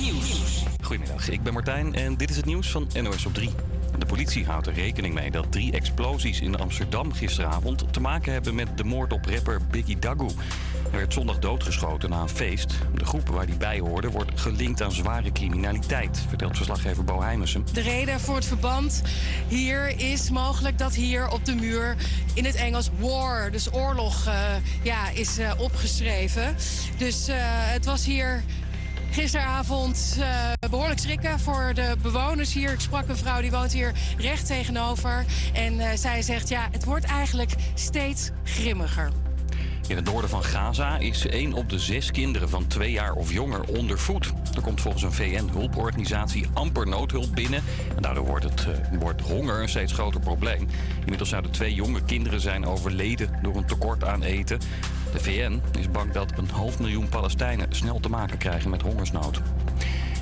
Nieuws. Goedemiddag, ik ben Martijn en dit is het nieuws van NOS op 3. De politie houdt er rekening mee dat drie explosies in Amsterdam gisteravond te maken hebben met de moord op rapper Biggie Dagu. Hij werd zondag doodgeschoten na een feest. De groep waar hij bij hoorde wordt gelinkt aan zware criminaliteit, vertelt verslaggever Bo Heimussen. De reden voor het verband hier is mogelijk dat hier op de muur in het Engels war, dus oorlog, uh, ja, is uh, opgeschreven. Dus uh, het was hier gisteravond uh, behoorlijk schrikken voor de bewoners hier. Ik sprak een vrouw die woont hier recht tegenover. En uh, zij zegt, ja, het wordt eigenlijk steeds grimmiger. In het noorden van Gaza is één op de zes kinderen van twee jaar of jonger onder voet. Er komt volgens een VN-hulporganisatie amper noodhulp binnen. En daardoor wordt, het, uh, wordt honger een steeds groter probleem. Inmiddels zouden twee jonge kinderen zijn overleden door een tekort aan eten. De VN is bang dat een half miljoen Palestijnen snel te maken krijgen met hongersnood.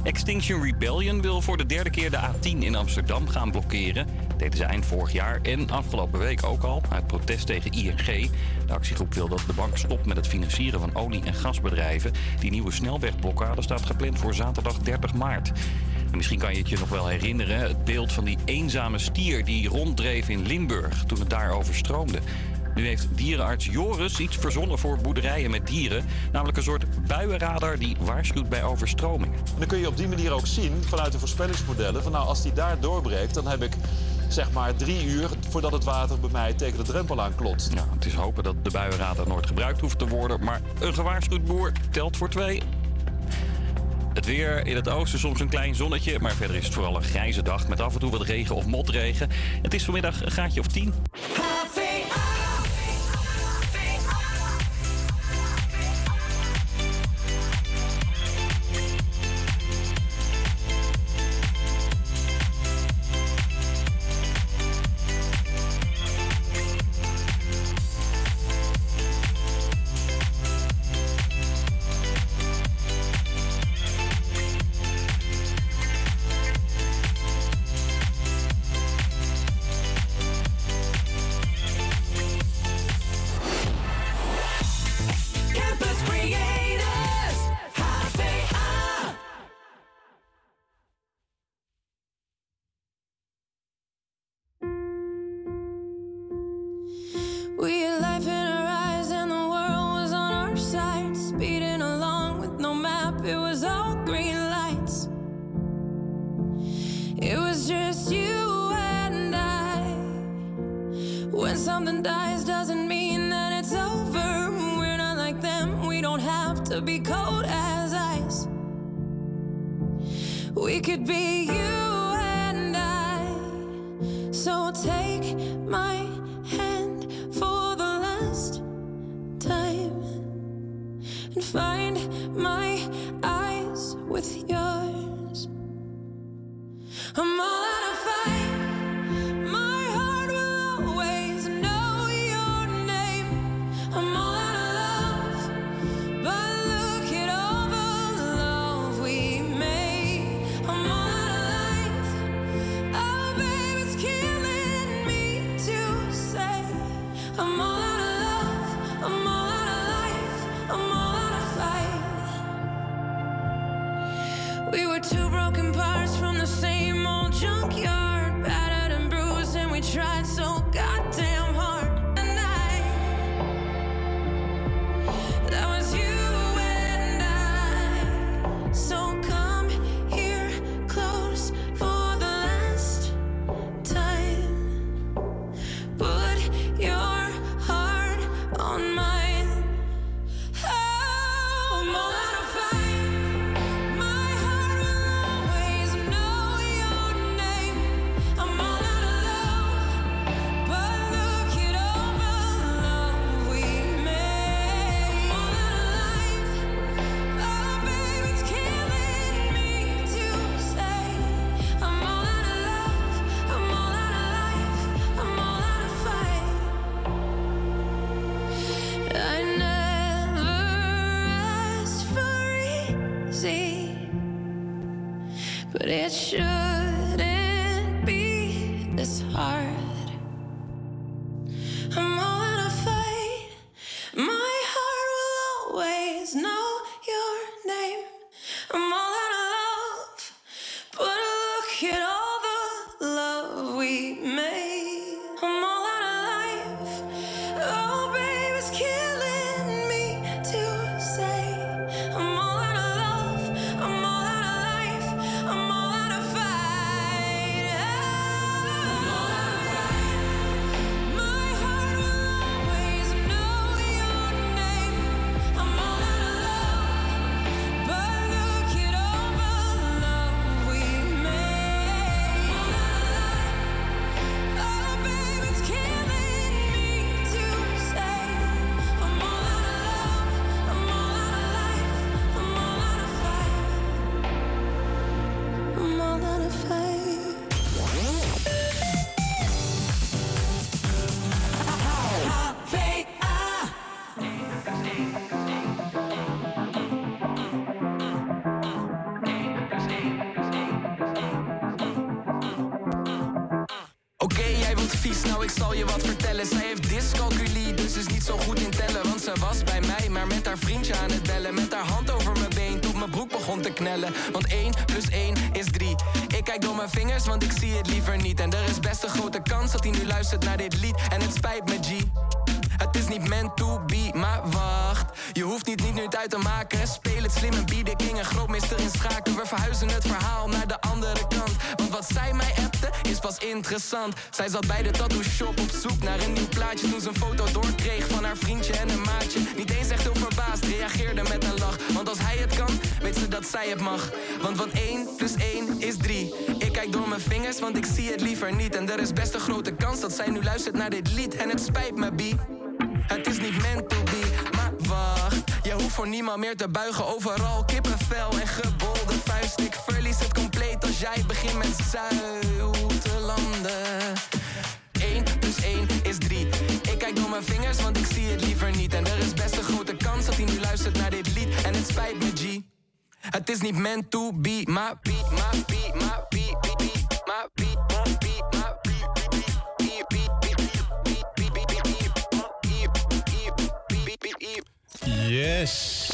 Extinction Rebellion wil voor de derde keer de A10 in Amsterdam gaan blokkeren. Dat deden ze eind vorig jaar en afgelopen week ook al, uit protest tegen ING. De actiegroep wil dat de bank stopt met het financieren van olie- en gasbedrijven. Die nieuwe snelwegblokkade staat gepland voor zaterdag 30 maart. En misschien kan je het je nog wel herinneren, het beeld van die eenzame stier die ronddreef in Limburg toen het daar overstroomde. Nu heeft dierenarts Joris iets verzonnen voor boerderijen met dieren. Namelijk een soort buienradar die waarschuwt bij overstromingen. Dan kun je op die manier ook zien vanuit de voorspellingsmodellen... van nou, als die daar doorbreekt, dan heb ik zeg maar drie uur voordat het water bij mij tegen de drempel aanklopt. Ja, het is hopen dat de buienradar nooit gebruikt hoeft te worden. Maar een gewaarschuwd boer telt voor twee. Het weer in het oosten soms een klein zonnetje, maar verder is het vooral een grijze dag met af en toe wat regen of motregen. Het is vanmiddag een graadje of 10. Kijk door mijn vingers, want ik zie het liever niet. En er is best een grote kans dat hij nu luistert naar dit lied. En het spijt me, G. Het is niet meant to be, maar wacht. Je hoeft niet, niet nu uit te maken. Speel het slim en bied de king een grootmeester in schaken. We verhuizen het verhaal naar de andere kant. Want wat zij mij appte, is pas interessant. Zij zat bij de tattoo shop op zoek naar een nieuw plaatje. Toen ze een foto doorkreeg van haar vriendje en een maatje. Niet eens echt heel verbaasd, reageerde met een lach. Want als hij het kan, zij het mag. Want wat 1 plus 1 is 3. Ik kijk door mijn vingers, want ik zie het liever niet. En er is best een grote kans dat zij nu luistert naar dit lied. En het spijt me, Bie. Het is niet meant to be, maar wacht. Je hoeft voor niemand meer te buigen. Overal kippenvel en gebolde vuist. Ik verlies het compleet als jij begint met zoute landen. 1 plus 1 is 3. Ik kijk door mijn vingers, want ik zie het liever niet. En er is best een grote kans dat hij nu luistert naar dit lied. En het spijt me, G. Het is niet meant to be, maar be, maar be, maar be, be, be, maar be, maar be, maar be, be, be, be, be, be, be, Yes.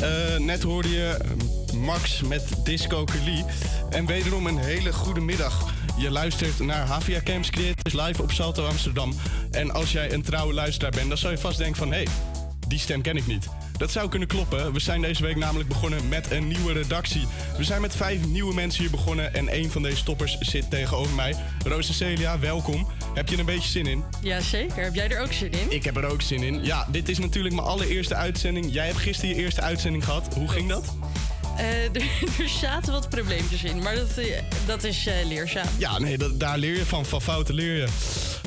Eh, net hoorde je Max met Disco Curly. En wederom een hele goede middag. Je luistert naar Havia Camps Creators live op Salto Amsterdam. En als jij een trouwe luisteraar bent, dan zou je vast denken van... hé, hey, die stem ken ik niet. Dat zou kunnen kloppen. We zijn deze week namelijk begonnen met een nieuwe redactie. We zijn met vijf nieuwe mensen hier begonnen en een van deze toppers zit tegenover mij. Roos Celia, welkom. Heb je er een beetje zin in? Jazeker, heb jij er ook zin in? Ik heb er ook zin in. Ja, dit is natuurlijk mijn allereerste uitzending. Jij hebt gisteren je eerste uitzending gehad. Hoe ging dat? Eh, er, er zaten wat probleempjes in, maar dat, eh, dat is eh, leerzaam. Ja, nee, dat, daar leer je van. Van fouten leer je.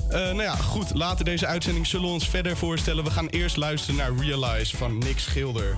Eh, nou ja, goed. Later deze uitzending zullen we ons verder voorstellen. We gaan eerst luisteren naar Realize van Nick Schilder.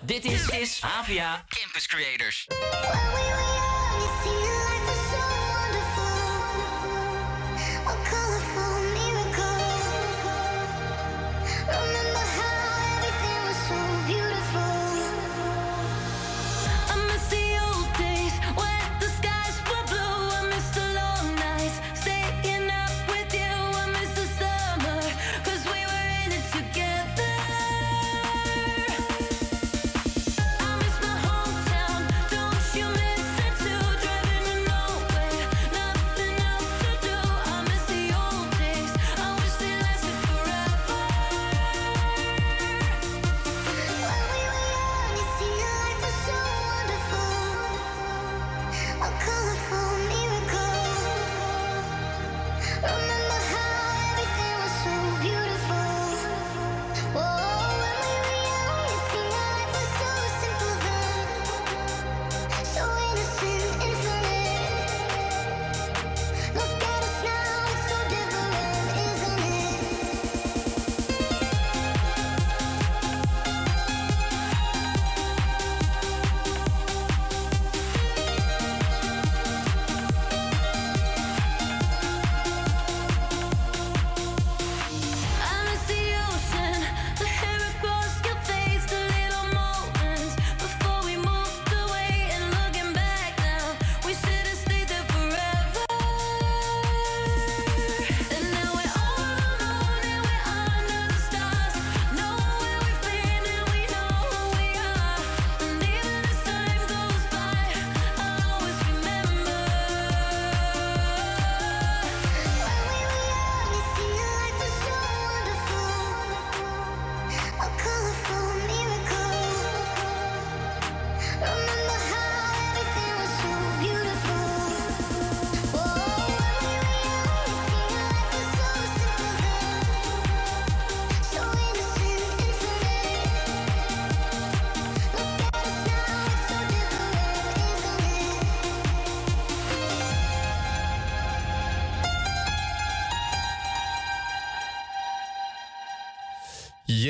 Dit is, HVA Campus Creators.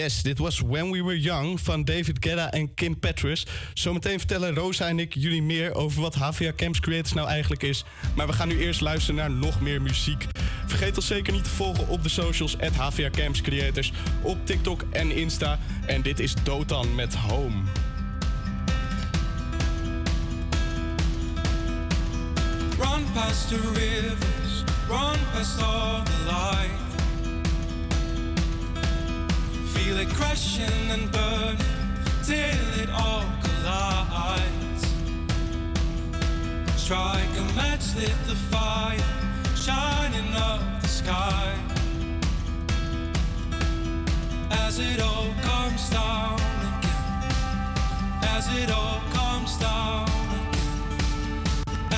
Dit was When We Were Young van David Guetta en Kim Petras. Zometeen vertellen Rosa en ik jullie meer over wat HVA Camps Creators nou eigenlijk is. Maar we gaan nu eerst luisteren naar nog meer muziek. Vergeet ons zeker niet te volgen op de socials at HVA Camps Creators, op TikTok en Insta. En dit is Dotan met Home. Run past the rivers, run past all the light. Crashing and burning till it all collides. Strike a match, lit the fire, shining up the sky. As it all comes down again, as it all comes down again,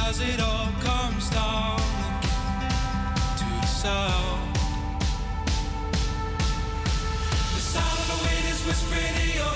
as it all comes down again to the sound. The wind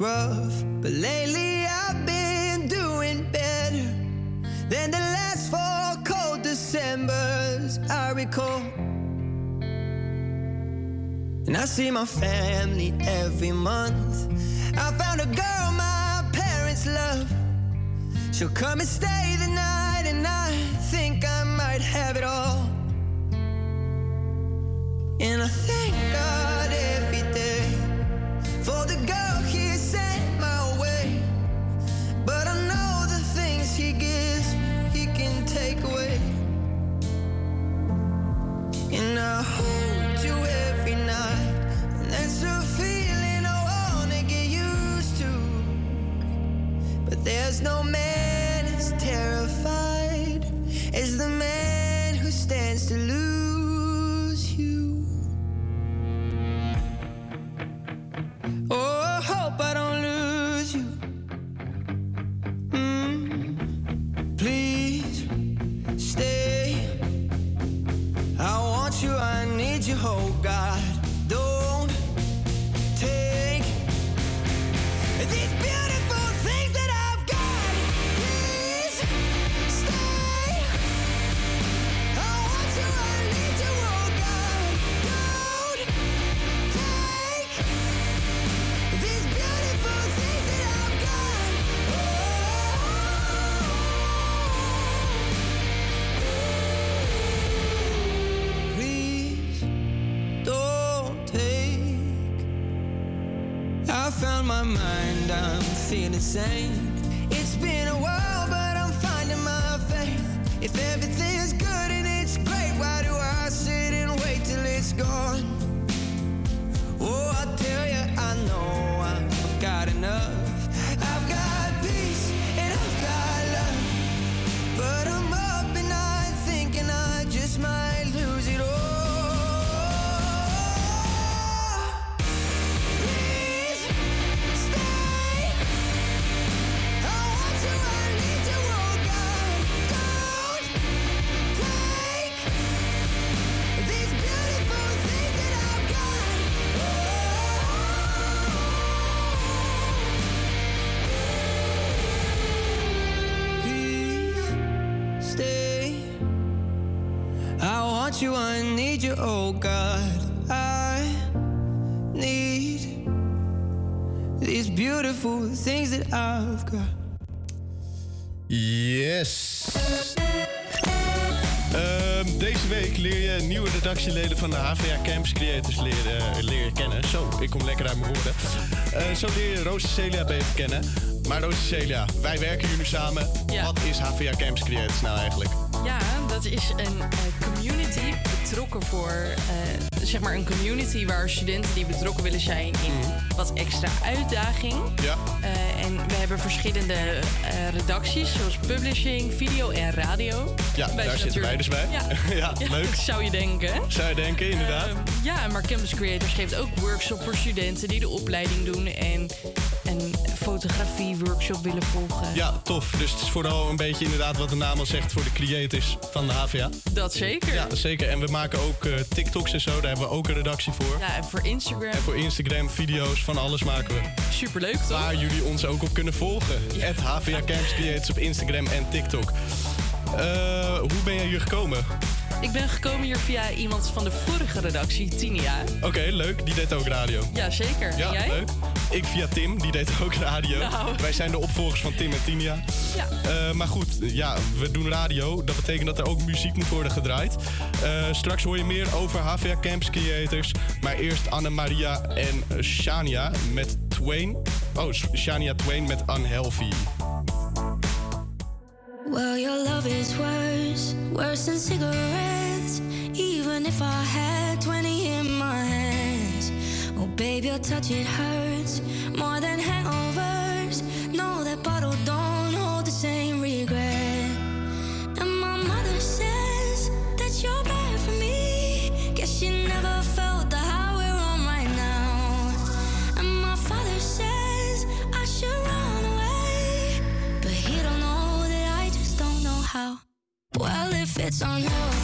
rough, but lately I've been doing better than the last four cold Decembers I recall. And I see my family every month. I found a girl my parents love. She'll come and stay same. Redactieleden van de HVA Campus Creators leren, leer je kennen. Zo, ik kom lekker uit mijn woorden. Eh, zo leer je Roos Celia beter kennen. Maar Roos Celia, wij werken hier nu samen. Wat is HVA Campus Creators nou eigenlijk? Ja, dat is een eh, community betrokken voor, eh, zeg maar een community waar studenten die betrokken willen zijn in wat extra uitdaging. Ja. En we hebben verschillende eh, redacties, zoals publishing, video en radio. Ja, Wij daar zitten wij dus bij. Ja, Ja, leuk. zou je denken. Zou je denken, inderdaad. Eh, ja, maar Campus Creators geeft ook workshop voor studenten die de opleiding doen en fotografie-workshop willen volgen. Ja, tof. Dus het is vooral een beetje inderdaad wat de naam al zegt voor de creators van de HVA. Dat zeker. Ja, zeker. En we maken ook eh, TikToks en zo. Daar hebben we ook een redactie voor. Ja, en voor Instagram. En voor Instagram, video's, van alles maken we. Superleuk toch? Waar jullie ons ook op kunnen volgen. Het HVA Campus Creators op Instagram en TikTok. Eh, hoe ben jij hier gekomen? Ik ben gekomen hier via iemand van de vorige redactie, Tinia. Oké, leuk. Die deed ook radio. Ja, zeker. Ja, en jij? leuk. Ik via Tim, die deed ook radio. Nou. Wij zijn de opvolgers van Tim en Tinia. Ja. Eh, maar goed, ja, we doen radio. Dat betekent dat er ook muziek moet worden gedraaid. Eh, straks hoor je meer over HVA Campus Creators. Maar eerst Anne-Maria en Shania met Twain. Oh, Shania Twain met Unhealthy. Well, your love is worse, worse than cigarettes. Even if I had 20 in my hands. Oh, babe, your touch, it hurts more than hangovers. No, that bottle don't hold the same regret. And my mother says that you're bad for me. Guess she never felt the high we're on right now. And my father says I should run away. But he don't know that I just don't know how. Well, if it's on then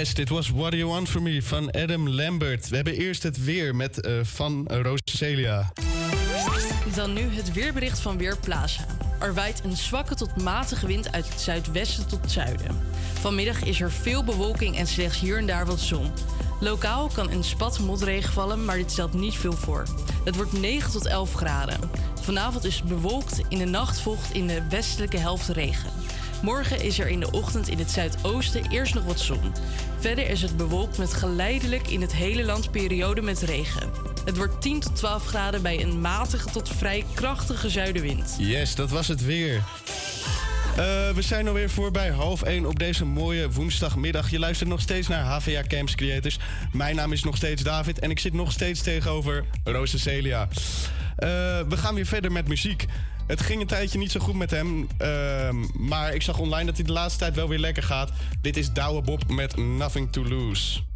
Dit was What Do You Want From Me van Adam Lambert. We hebben eerst het weer met eh, van Roselia. Dan nu het weerbericht van Weerplaza. Er waait een zwakke tot matige wind uit het zuidwesten tot zuiden. Vanmiddag is er veel bewolking en slechts hier en daar wat zon. Lokaal kan een spat motregen vallen, maar dit stelt niet veel voor. Het wordt 9 tot 11 graden. Vanavond is het bewolkt, in de nacht volgt in de westelijke helft regen. Morgen is er in de ochtend in het zuidoosten eerst nog wat zon. Verder is het bewolkt met geleidelijk in het hele land periode met regen. Het wordt 10 tot 12 graden bij een matige tot vrij krachtige zuidenwind. Yes, dat was het weer. Eh, we zijn alweer voorbij half 1 op deze mooie woensdagmiddag. Je luistert nog steeds naar HVA Camps Creators. Mijn naam is nog steeds David en ik zit nog steeds tegenover Rosa Celia. Eh, we gaan weer verder met muziek. Het ging een tijdje niet zo goed met hem, ehm, maar ik zag online dat hij de laatste tijd wel weer lekker gaat. Dit is Douwe Bob met Nothing to Lose.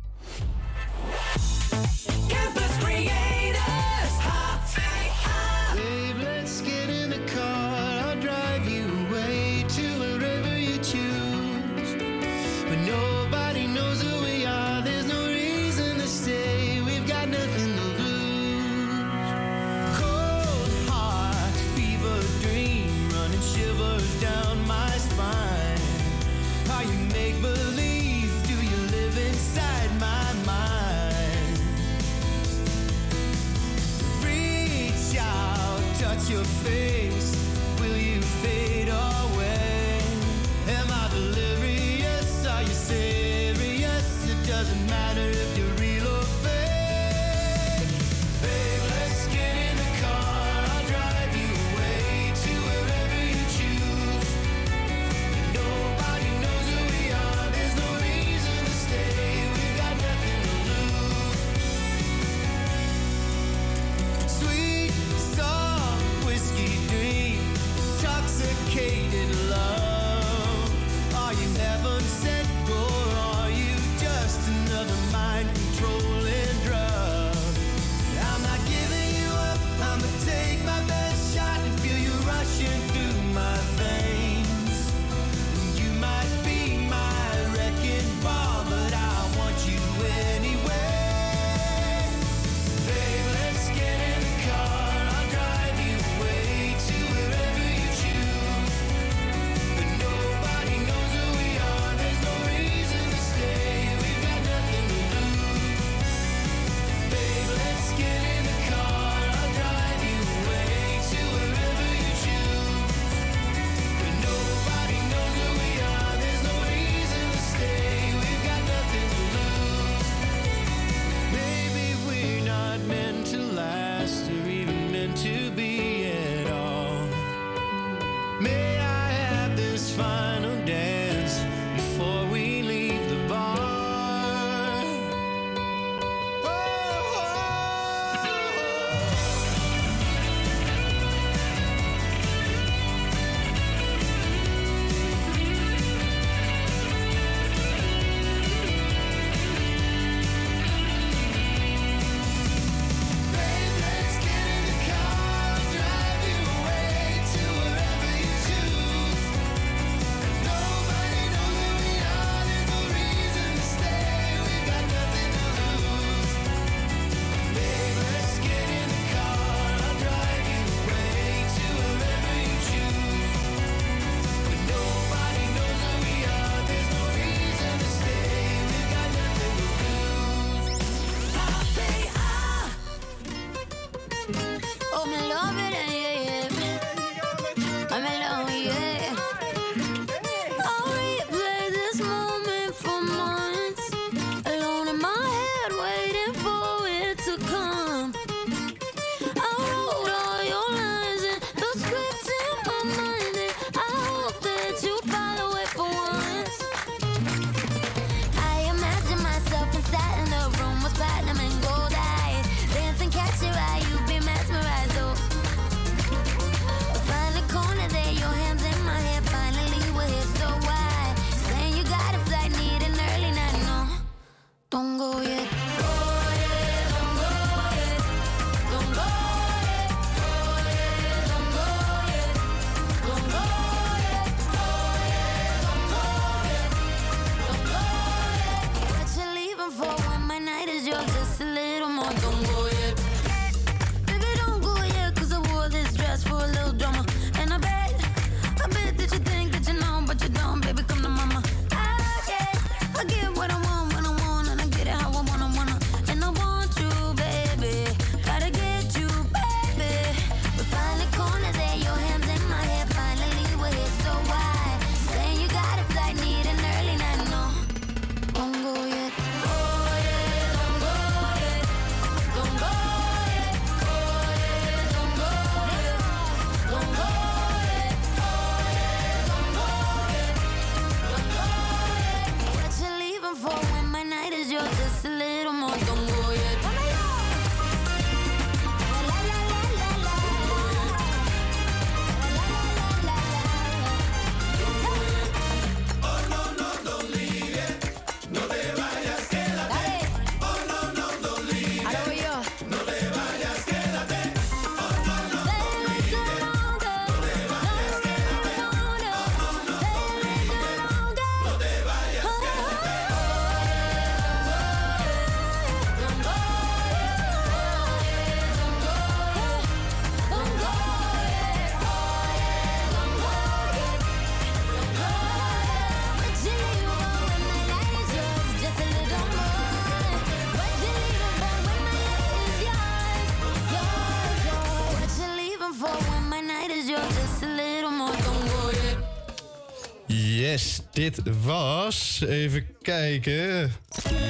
Dit was. Even kijken.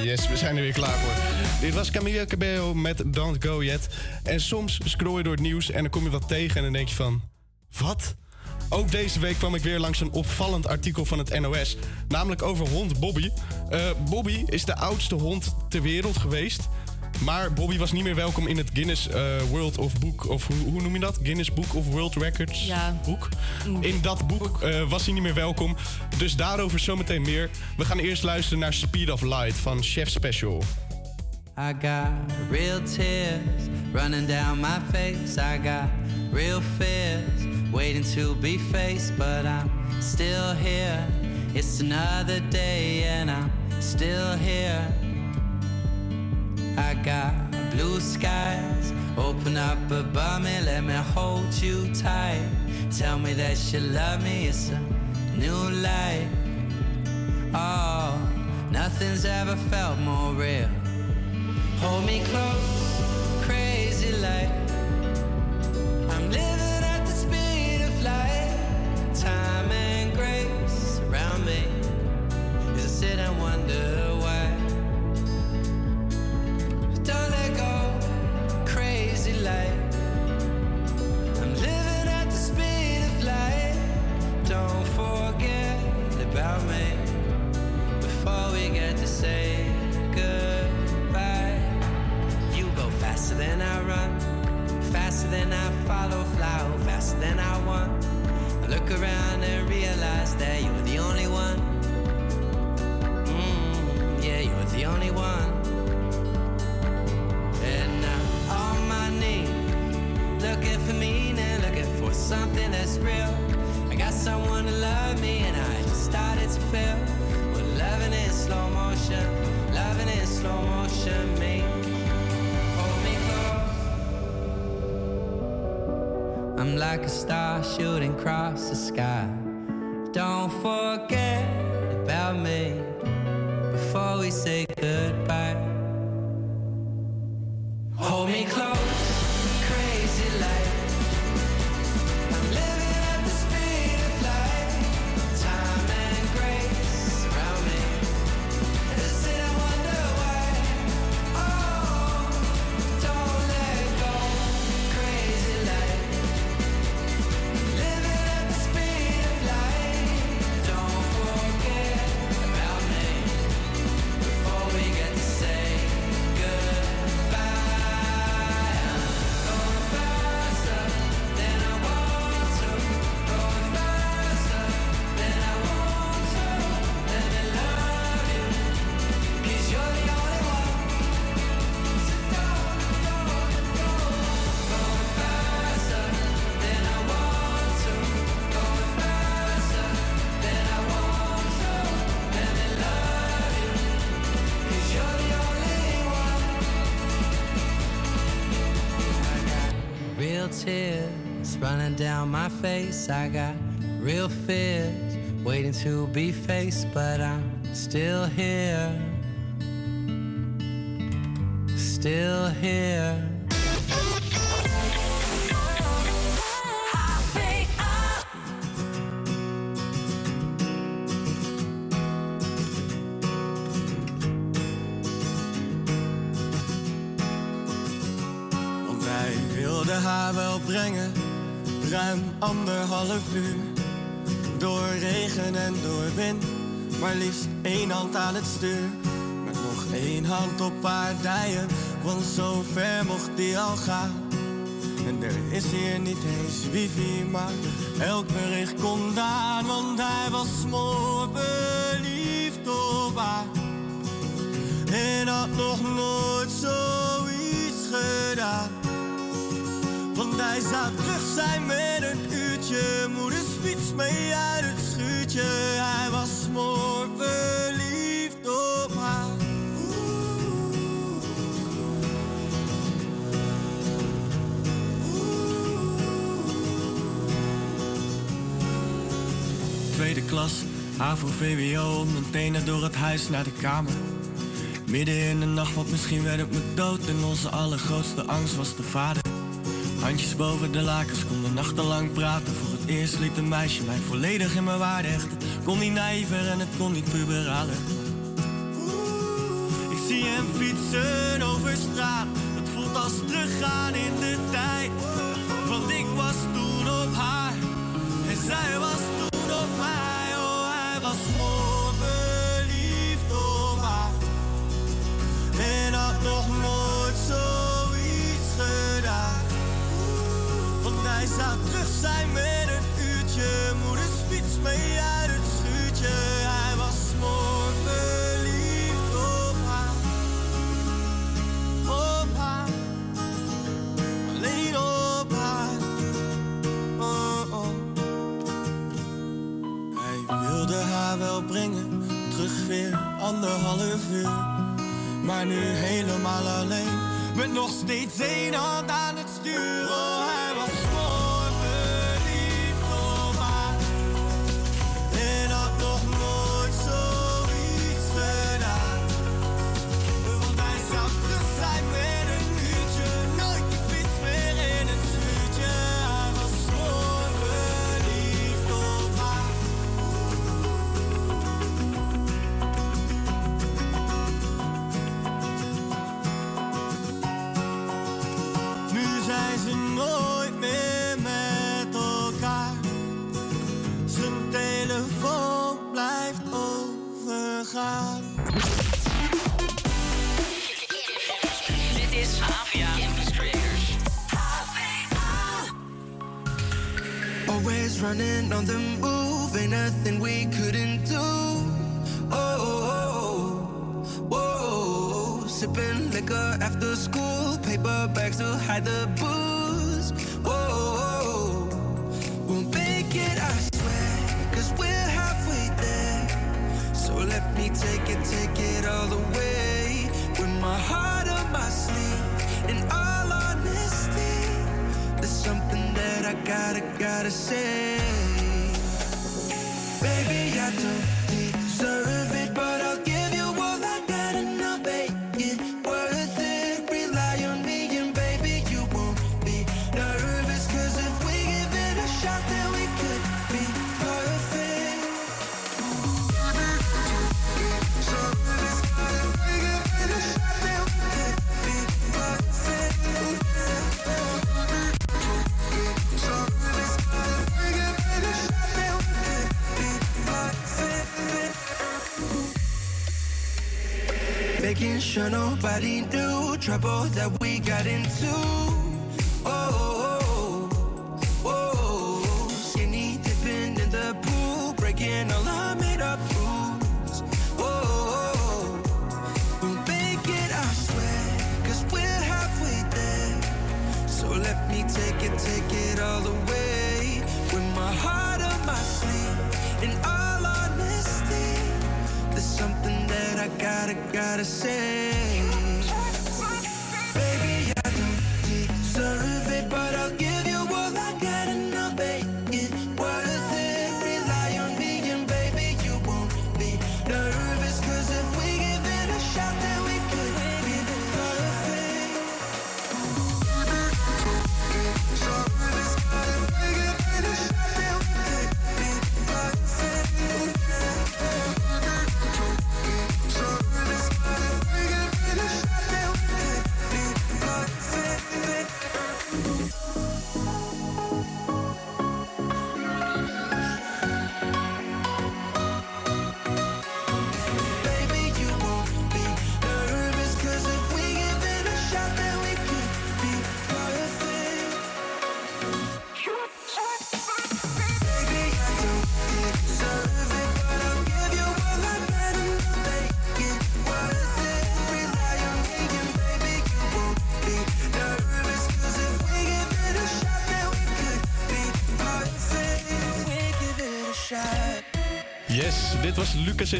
Yes, we zijn er weer klaar voor. Dit was Camila Cabello met Don't Go Yet. En soms scroll je door het nieuws en dan kom je wat tegen en dan denk je van... Wat? Ook deze week kwam ik weer langs een opvallend artikel van het NOS. Namelijk over hond Bobby. Eh, Bobby is de oudste hond ter wereld geweest. Maar Bobby was niet meer welkom in het Guinness eh, World of Book... of hoe, hoe noem je dat? Guinness Book of World Records Ja. boek. In dat boek eh, was hij niet meer welkom. Dus daarover zometeen meer. We gaan eerst luisteren naar Speed of Light van Chef Special. I got real tears running down my face. I got real fears waiting to be faced, but I'm still here. It's another day, and I'm still here. I got blue skies open up above me, let me hold you tight. Tell me that you love me, it's a new life. Oh, nothing's ever felt more real. Hold me close, crazy like I'm living follow, fly faster than I want. I look around and realize that you're the only one. Mm, yeah, you're the only one. And now on my knees, looking for meaning, looking for something that's real. I got someone to love me, and I just started to feel. Well, loving in slow motion, loving in slow motion, me. I'm like a star shooting across the sky. Don't forget about me before we say I got real fears waiting to be faced, but I'm still here. Één hand aan het stuur. Met nog één hand op haar dijen, want zo ver mocht die al gaan. En er is hier niet eens wifi, maar elk bericht komt aan. Want hij was smoor verliefd op haar. En had nog nooit zoiets gedaan. Want hij zou terug zijn met een uurtje. Moeders fiets mee uit het schuurtje. Hij was smoor klas, HAVO, VWO, mijn tenen door het huis naar de kamer. Midden in de nacht, want misschien werd het me dood. En onze allergrootste angst was de vader. Handjes boven de lakens, konden nachtenlang praten. Voor het eerst liet een meisje mij volledig in mijn waarde hechten. Kon niet naïver en het kon niet puberaler. Ik zie hem fietsen over straat. Het voelt als teruggaan in de tijd. Want ik was toen op haar en zij was nog nooit zoiets gedaan. Want hij zou terug zijn met een uurtje. Moeders fiets mee uit het schuurtje. Hij was mooi verliefd op haar. Op haar. Alleen op haar. Oh, oh. Hij wilde haar wel brengen. Terug weer anderhalf uur. Maar nu helemaal alleen. Met nog steeds één hand aan het stuur. School, paper bags to hide the trouble that we got into.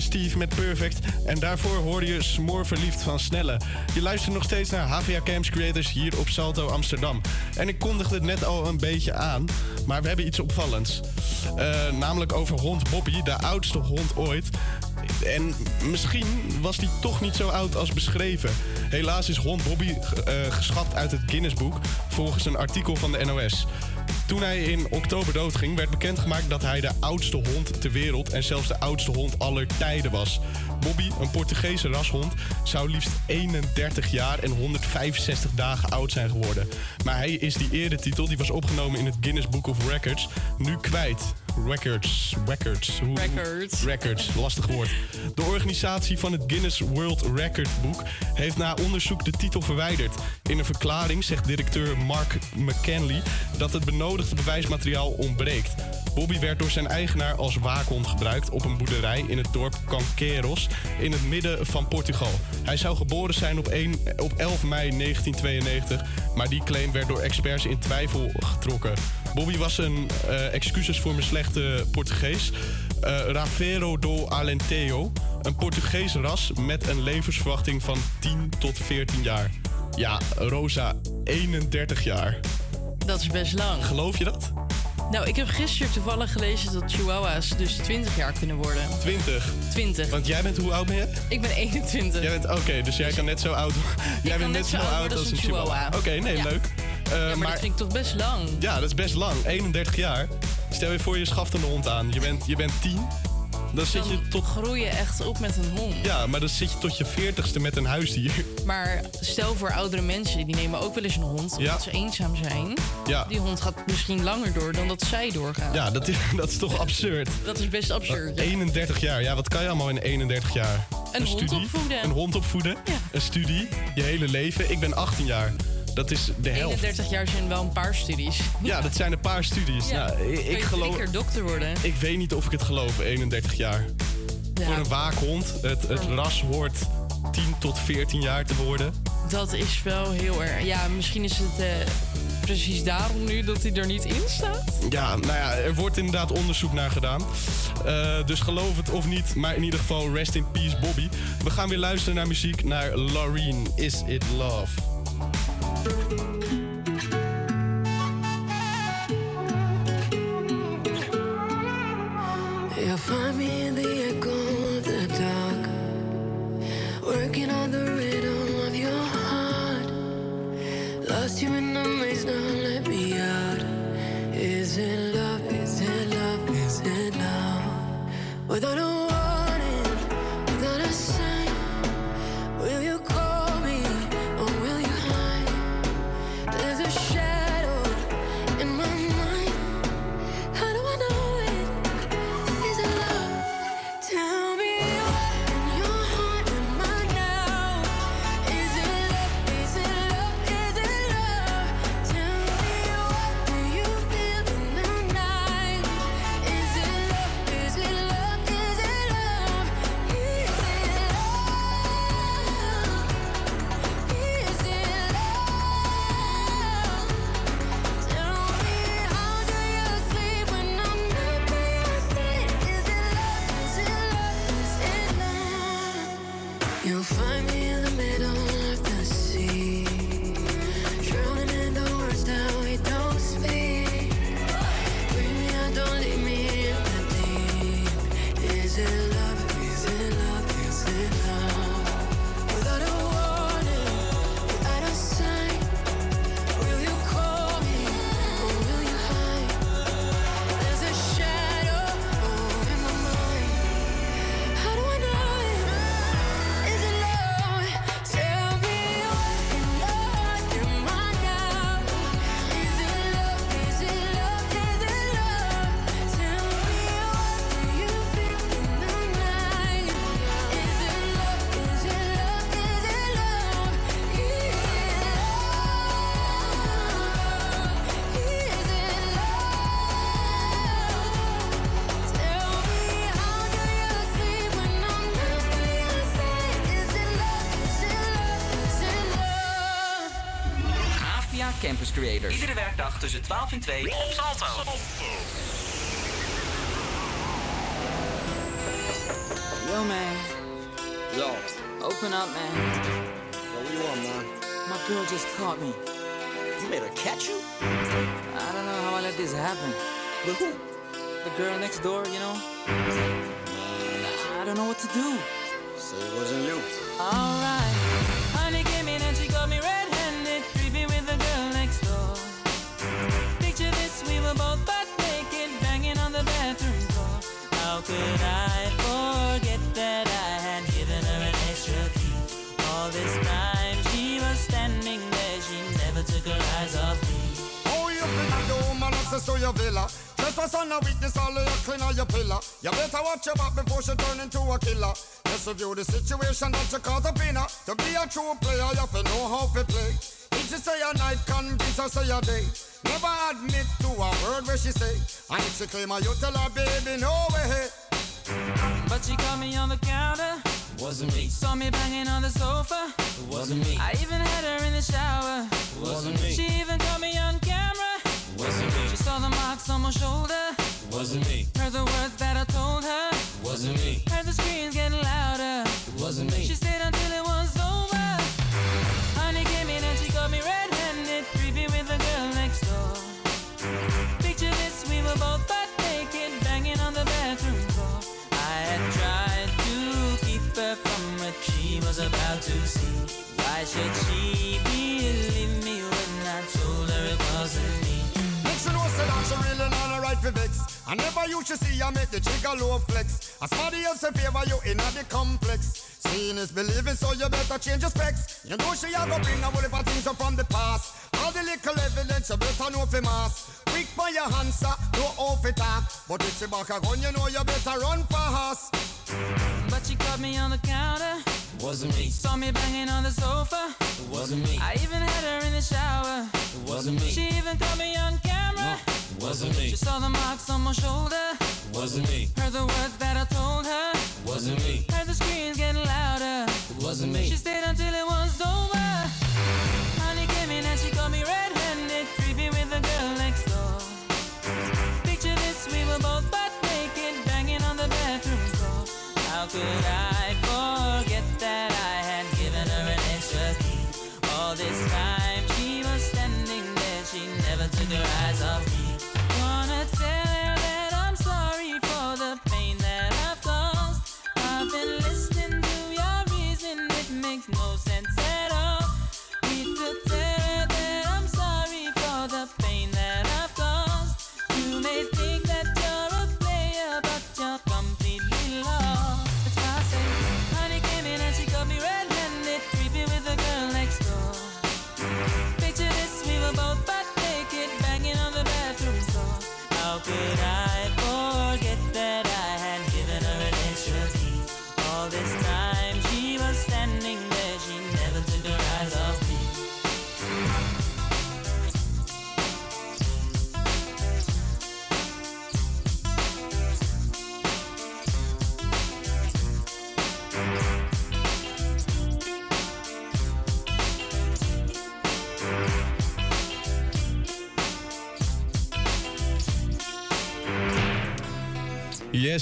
Steve met Perfect. En daarvoor hoorde je Smoor Verliefd van Snelle. Je luistert nog steeds naar HVA Camps Creators hier op Salto Amsterdam. En ik kondigde het net al een beetje aan, maar we hebben iets opvallends. Eh, namelijk over hond Bobby, de oudste hond ooit. En misschien was die toch niet zo oud als beschreven. Helaas is hond Bobby eh, geschat uit het Guinnessboek volgens een artikel van de NOS. Toen hij in oktober doodging, werd bekendgemaakt dat hij de oudste hond ter wereld en zelfs de oudste hond aller tijden was. Bobby, een Portugese rashond, zou liefst 31 jaar en 165 dagen oud zijn geworden. Maar hij is die eretitel, die was opgenomen in het Guinness Book of Records, nu kwijt. Records, records. hoe- Records. Records, lastig woord. De organisatie van het Guinness World Record Book heeft na onderzoek de titel verwijderd. In een verklaring zegt directeur Mark McKinley dat het benodigde bewijsmateriaal ontbreekt. Bobby werd door zijn eigenaar als waakhond gebruikt op een boerderij in het dorp Canqueiros in het midden van Portugal. Hij zou geboren zijn op, 1, op 11 mei 1992, maar die claim werd door experts in twijfel getrokken. Bobby was een, eh, excuses voor mijn slechte Portugees, eh Ravero do Alentejo, een Portugees ras met een levensverwachting van 10 tot 14 jaar. Ja, Rosa, 31 jaar. Dat is best lang. Geloof je dat? Nou, ik heb gisteren toevallig gelezen dat chihuahuas dus 20 jaar kunnen worden. 20. 20. Want jij bent, hoe oud ben je? Ik ben 21. Jij bent, oké, dus jij kan net zo oud Jij bent net zo oud als een chihuahua. Oké, nee, Ja. leuk. Eh, ja, maar, dat vind ik toch best lang. Ja, dat is best lang. 31 jaar. Stel je voor, je schaft een hond aan. Je bent, je bent 10. Dan zit je tot... groei je echt op met een hond. Ja, maar dan zit je tot je 40ste met een huisdier. Maar stel voor oudere mensen, die nemen ook wel eens een hond. Omdat Ja. ze eenzaam zijn. Ja. Die hond gaat misschien langer door dan dat zij doorgaan. Ja, dat is, dat is toch absurd. Dat is best absurd. ja. 31 jaar. Ja, wat kan je allemaal in 31 jaar? Een hond opvoeden. Een hond opvoeden. Een studie. Je hele leven. Ik ben 18 jaar. Dat is de helft. 31 jaar zijn wel een paar studies. Ja, dat zijn een paar studies. Ja. Nou, ik, ik geloof. keer dokter worden. Ik weet niet of ik het geloof, 31 jaar. Ja. Voor een waakhond. Het, het ras hoort 10 tot 14 jaar te worden. Dat is wel heel erg. Ja, misschien is het eh, precies daarom nu dat hij er niet in staat. Ja, nou ja, er wordt inderdaad onderzoek naar gedaan. Eh, dus geloof het of niet, maar in ieder geval rest in peace Bobby. We gaan weer luisteren naar muziek, naar Laureen, Is It Love? You'll find me in the echo of the dark, working on the rhythm of your heart. Lost you in the maze, now let me out. Is it love? Is it love? Is it love? Without Creators. Iedere werkdag tussen 12 en 2 op Salto. Yo, man. Yo. Open up, man. Yo, what you want, man? My girl just caught me. You made her catch you? I don't know how I let this happen. With who? The girl next door, you know? I don't know what to do. So it Trespass on a weakness, all of your clean on your pillar. You better watch your back before she turn into a killer. Just review the situation that you caught up in. To be a true player, you have to know how to play. If she say a night, convince her say a day. Never admit to a word where she say. And if she claim her, you tell her, baby, no way. But she caught me on the counter. Wasn't me. Saw me banging on the sofa. Wasn't me. I even had her in the shower. Wasn't me. She even caught me on camera. It wasn't me. She saw the marks on my shoulder. It wasn't me. Heard the words that I told her. It wasn't me. Heard the screams getting louder. It wasn't me. She stayed until it was over. Honey came in and she got me red-handed, creepy with the girl next door. Picture this, we were both butt naked, banging on the bathroom floor. I had tried to keep her from what she was about to see. Why should she she really not a right for vex. I never used to see I make the trigger low flex. As somebody else in favor you in the complex. Seeing is believing, so you better change your specs. You know she a go bring a whole heap of things up from the past. All the little evidence you better know for mass. Quick for your answer, no off it talk. But if she back a gun, you know you better run fast. But she caught me on the counter. Wasn't me. Saw me banging on the sofa. Wasn't me. I even had her in the shower. It wasn't me. She even caught me on camera. It wasn't me. She saw the marks on my shoulder. It wasn't me. Heard the words that I told her. It wasn't me. Heard the screams getting louder. It wasn't me. She stayed until it was over. Honey came in and she caught me red-handed, creepy with the girl next door. We were both butt naked, banging on the bathroom floor. How could I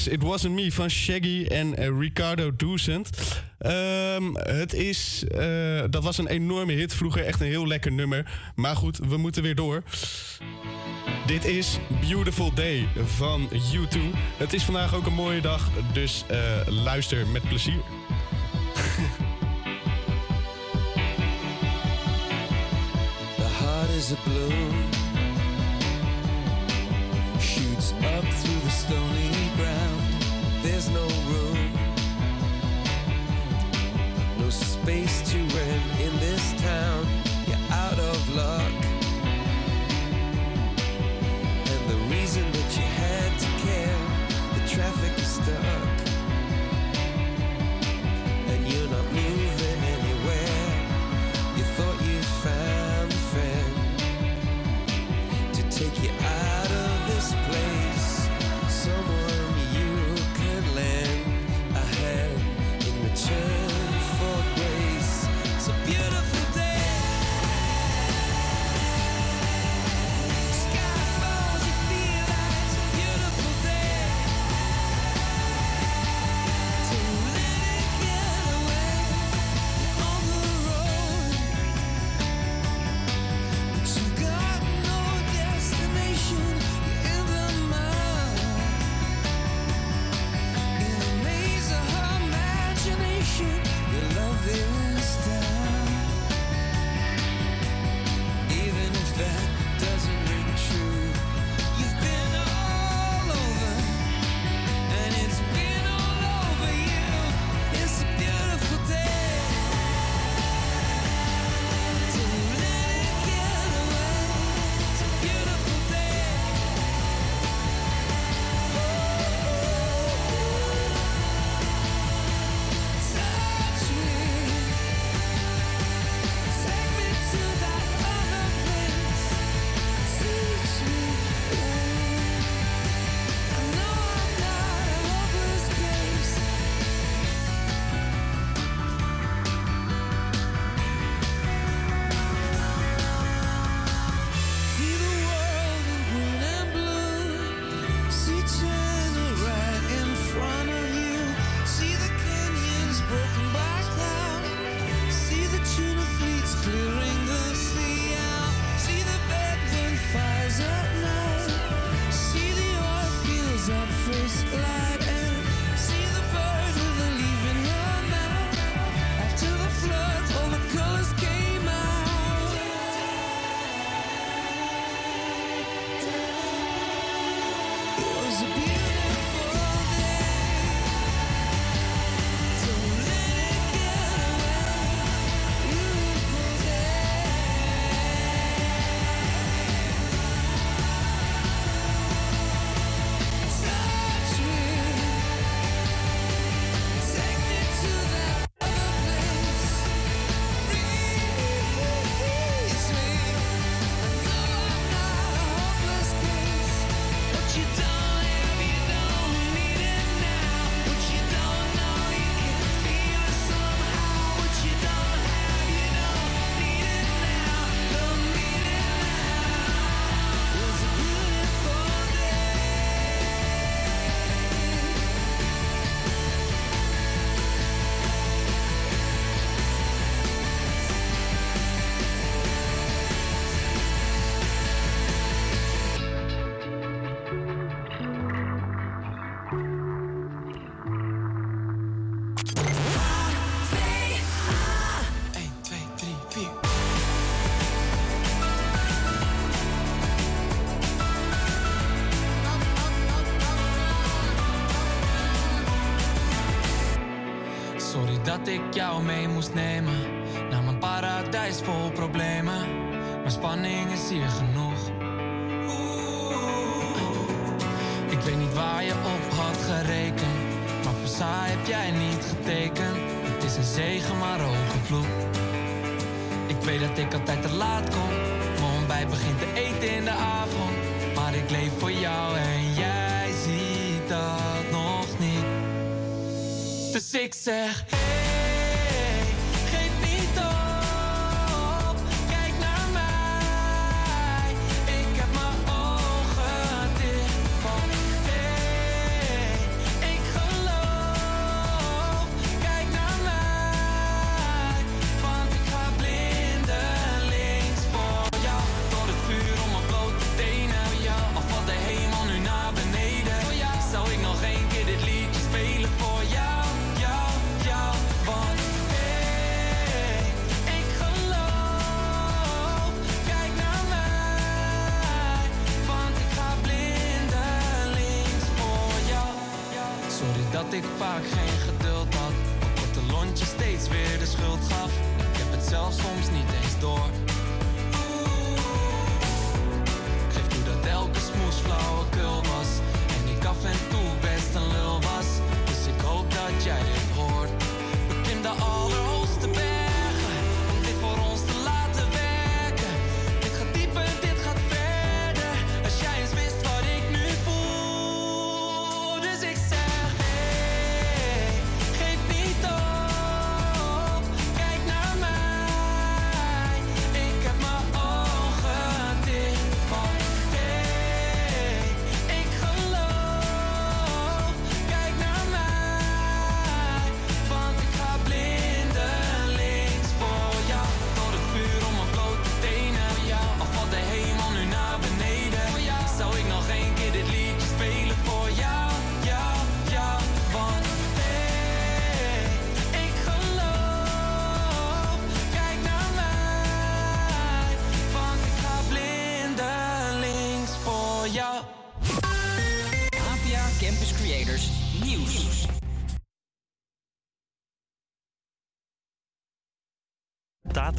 It Wasn't Me van Shaggy en eh, Ricardo Doozend. Ehm, het is, eh, dat was een enorme hit vroeger, echt een heel lekker nummer. Maar goed, we moeten weer door. Dit is Beautiful Day van U2. Het is vandaag ook een mooie dag, dus eh, luister met plezier. The heart is a balloon, space to dat ik jou mee moest nemen naar mijn paradijs vol problemen. Maar spanning is hier genoeg. Ik weet niet waar je op had gerekend, maar voor saai heb jij niet getekend. Het is een zegen, maar ook een vloek. Ik weet dat ik altijd te laat kom. Mijn ontbijt begint te eten in de avond. Maar ik leef voor jou en jij ziet dat nog niet. Dus ik zeg,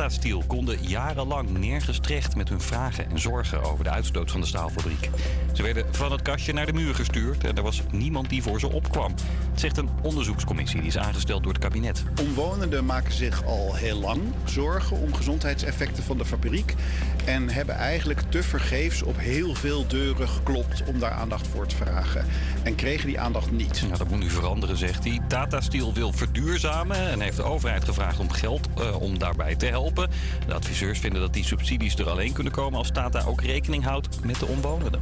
Tata Steel konden jarenlang nergens terecht met hun vragen en zorgen over de uitstoot van de staalfabriek. Ze werden van het kastje naar de muur gestuurd en er was niemand die voor ze opkwam. Het zegt een onderzoekscommissie die is aangesteld door het kabinet. Omwonenden maken zich al heel lang zorgen om gezondheidseffecten van de fabriek. En hebben eigenlijk te vergeefs op heel veel deuren geklopt om daar aandacht voor te vragen. En kregen die aandacht niet. Nou, dat moet nu veranderen, zegt hij. Tata Steel wil verduurzamen en heeft de overheid gevraagd om geld eh, om daarbij te helpen. De adviseurs vinden dat die subsidies er alleen kunnen komen als Tata ook rekening houdt met de omwonenden.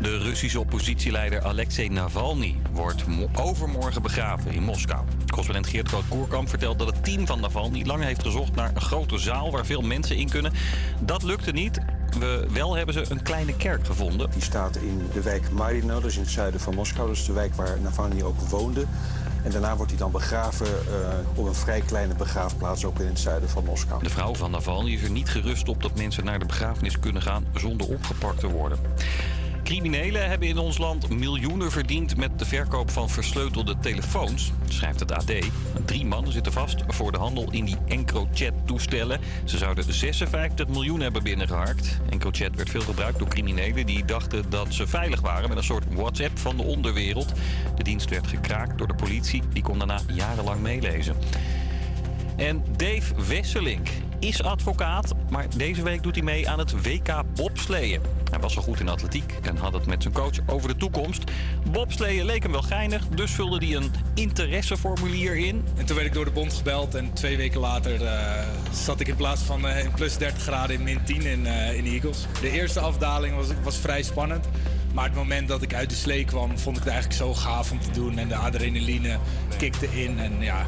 De Russische oppositieleider Alexei Navalny wordt mo- overmorgen begraven in Moskou. Correspondent Geert Groot-Koerkamp vertelt dat het team van Navalny lang heeft gezocht naar een grote zaal waar veel mensen in kunnen. Dat lukte niet. We, wel hebben ze een kleine kerk gevonden. Die staat in de wijk Marino, dus in het zuiden van Moskou. Is de wijk waar Navalny ook woonde. En daarna wordt hij dan begraven eh, op een vrij kleine begraafplaats, ook in het zuiden van Moskou. De vrouw van Navalny is er niet gerust op dat mensen naar de begrafenis kunnen gaan zonder opgepakt te worden. Criminelen hebben in ons land miljoenen verdiend met de verkoop van versleutelde telefoons, schrijft het AD. Drie mannen zitten vast voor de handel in die EncroChat-toestellen. Ze zouden 56 miljoen hebben binnengeharkt. EncroChat werd veel gebruikt door criminelen die dachten dat ze veilig waren met een soort WhatsApp van de onderwereld. De dienst werd gekraakt door de politie, die kon daarna jarenlang meelezen. En Dave Wesselink is advocaat, maar deze week doet hij mee aan het WK bobsleeën. Hij was al goed in atletiek en had het met zijn coach over de toekomst. Bobsleeën leek hem wel geinig, dus vulde hij een interesseformulier in. En toen werd ik door de bond gebeld en twee weken later eh, zat ik in plaats van in plus 30 graden in min 10 in, eh, in de Eagles. De eerste afdaling was, was vrij spannend. Maar het moment dat ik uit de slee kwam, vond ik het eigenlijk zo gaaf om te doen. En de adrenaline kikte in. En ja,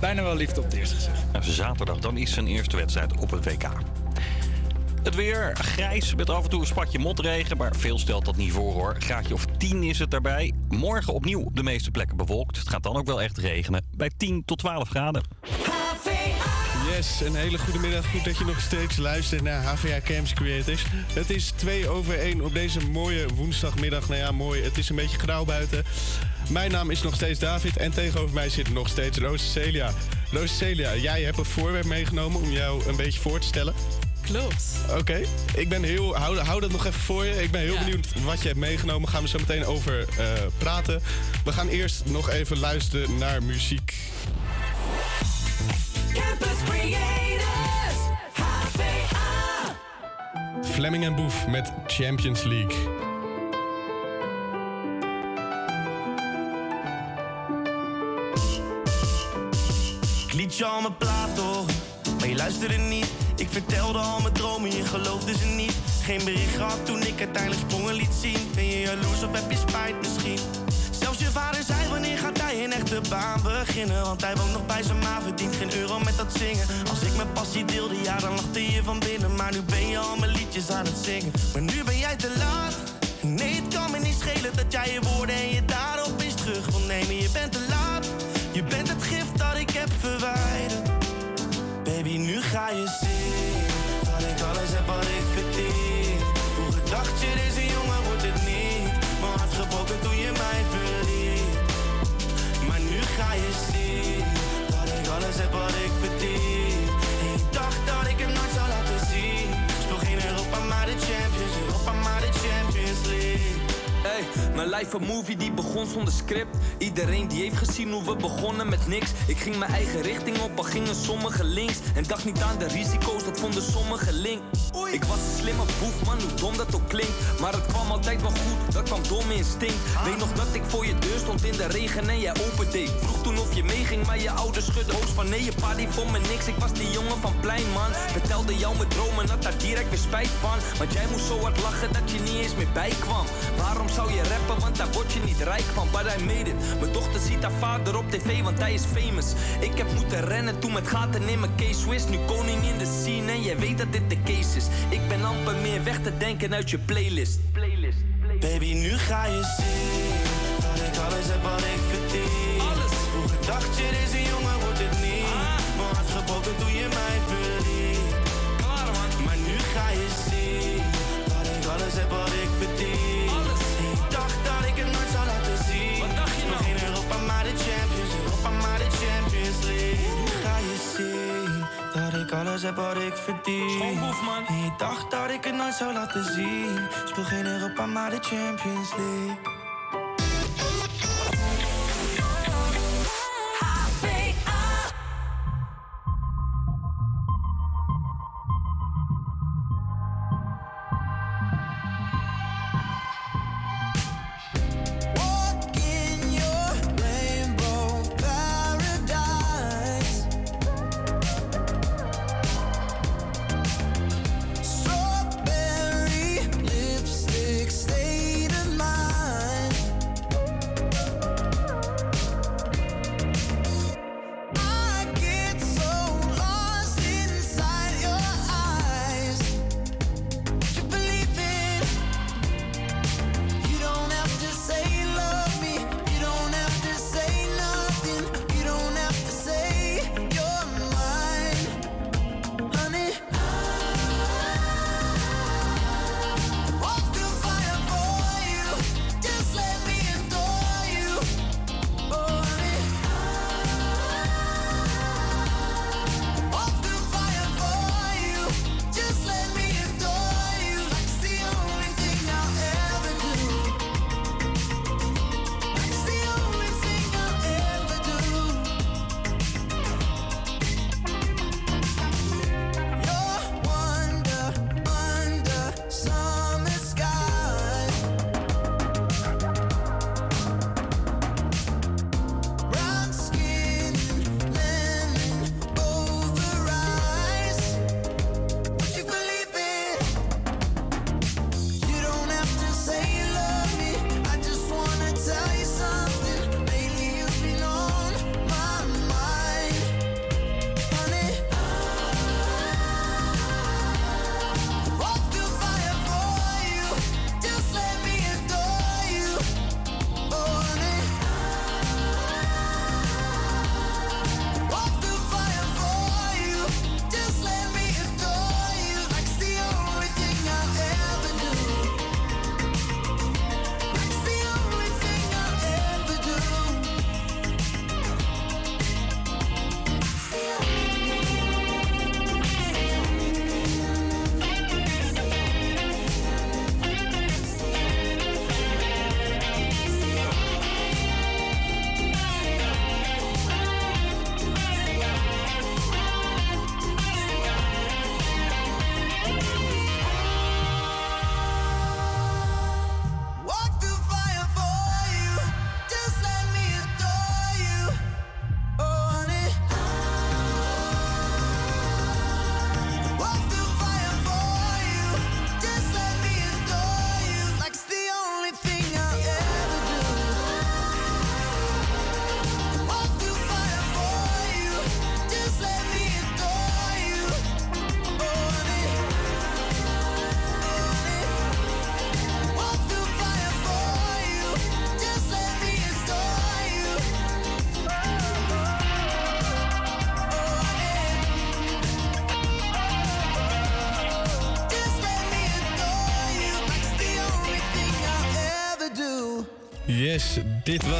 bijna wel liefde op het eerste gezicht. Zaterdag dan is zijn eerste wedstrijd op het WK. Het weer grijs met af en toe een spatje motregen, maar veel stelt dat niet voor hoor. Graadje of 10 is het daarbij. Morgen opnieuw op de meeste plekken bewolkt. Het gaat dan ook wel echt regenen bij 10 tot 12 graden. Yes, een hele goede middag. Goed dat je nog steeds luistert naar HVA Camps Creators. Het is 2 over 1 op deze mooie woensdagmiddag. Nou ja, mooi. Het is een beetje grauw buiten. Mijn naam is nog steeds David en tegenover mij zit nog steeds Roos Celia. Roos Celia, jij hebt een voorwerp meegenomen om jou een beetje voor te stellen. Klopt. Oké, ik ben heel. Hou, hou dat nog even voor je. Ik ben heel benieuwd wat je hebt meegenomen. Gaan we zo meteen over eh, praten. We gaan eerst nog even luisteren naar muziek. Campus Creators, HVA. Fleming en Boef met Champions League. Ik liet je al mijn plaat horen, maar je luisterde niet. Ik vertelde al mijn dromen, je geloofde ze niet. Geen bericht gehad toen ik uiteindelijk sprongen liet zien. Ben je jaloers of heb je spijt misschien? Zelfs je vader zei hij een echte baan beginnen? Want hij woont nog bij zijn ma, verdient geen euro met dat zingen. Als ik mijn passie deelde, ja dan lachte je van binnen. Maar nu ben je al mijn liedjes aan het zingen. Maar nu ben jij te laat. Nee, het kan me niet schelen dat jij je woorden en je daden opeens terug. Wil nemen Je bent te laat, je bent het gift dat ik heb verwijderd. Baby, nu ga je zien Dat ik alles heb wat ik verdien. Vroeger dacht je, deze jongen wordt het niet. Mijn hart gebroken toen je mij Heb wat mijn life een movie die begon zonder script. Iedereen die heeft gezien hoe we begonnen met niks. Ik ging mijn eigen richting op, al gingen sommigen links. En dacht niet aan de risico's, dat vonden sommigen link. Ik was een slimme boef, man, hoe dom dat ook klinkt. Maar het kwam altijd wel goed, dat kwam dom instinct. Weet nog dat ik voor je deur stond in de regen en jij opende. Vroeg toen of je meeging, maar je ouders schudden hoofd van nee, je pa die vond me niks. Ik was die jongen van plein, man. Vertelde jou mijn dromen, had daar direct weer spijt van. Want jij moest zo hard lachen dat je niet eens meer bijkwam. Waarom zou je rappen, want daar word je niet rijk van. But I made it. Mijn dochter ziet haar vader op tv, want hij is famous. Ik heb moeten rennen toen met gaten in mijn case Swiss. Nu koning in de scene en jij weet dat dit de case is. Ik ben amper meer weg te denken uit je playlist. Baby, nu ga je zien dat ik alles heb wat ik verdien. Alles. Vroeger dacht je, deze jongen wordt het niet. Mijn hart gebroken toen je mij alles heb wat ik verdien. Schoonboef, man. En je dacht dat ik het nooit zou laten zien. Speel geen Europa, maar de Champions League.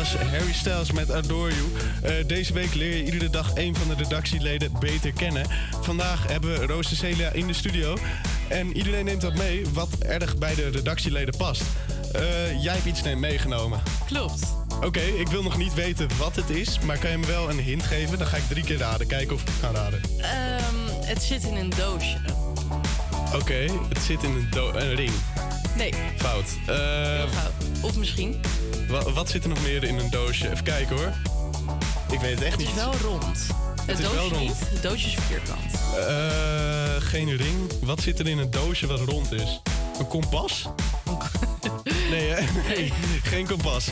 Was Harry Styles met Adore You. Eh, deze week leer je iedere dag een van de redactieleden beter kennen. Vandaag hebben we Roos Cecilia in de studio. En iedereen neemt wat mee wat erg bij de redactieleden past. Eh, jij hebt iets meegenomen. Klopt. Oké, ik wil nog niet weten wat het is, maar kan je me wel een hint geven? Dan ga ik drie keer raden, kijken of ik het kan raden. Ehm, het zit in een doosje. Oké, het zit in een, ring. Nee, Fout. Heel fout. Of misschien. Wa- wat zit er nog meer in een doosje? Even kijken hoor. Ik weet het echt Het niet. is wel rond. Het, Het is doosje wel rond. niet. Het doosje is vierkant. Eh, geen ring. Wat zit er in een doosje wat rond is? Een kompas? nee, hè? Nee, geen kompas.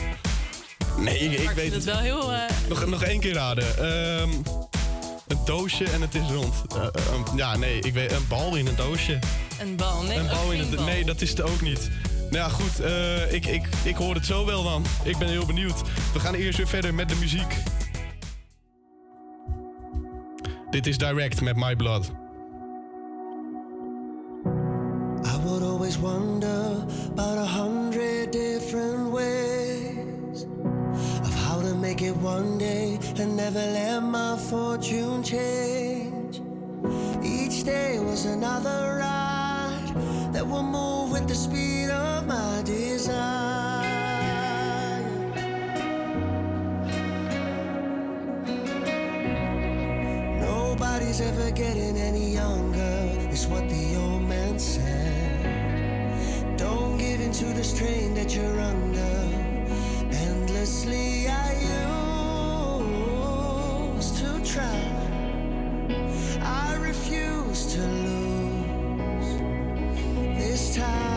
Nee, ik, weet het. het wel heel... eh, Nog, nog één keer raden. Ehm, een doosje en het is rond. Eh, ja, nee, ik weet een bal in een doosje. een bal. Nee, een bal in een. bal. Nee, dat is het ook niet. Nou goed. eh, ik, ik, ik hoor het zo wel dan. Ik ben heel benieuwd. We gaan eerst weer verder met de muziek. Dit is Direct met My Blood. I would always wonder about a hundred different ways of how to make it one day and never let my fortune change. Each day was another ride that will move with the speed of my desire. Nobody's ever getting any younger, is what the old man said. Don't give in to the strain that you're under. Endlessly, I used to try. I refuse to lose this time.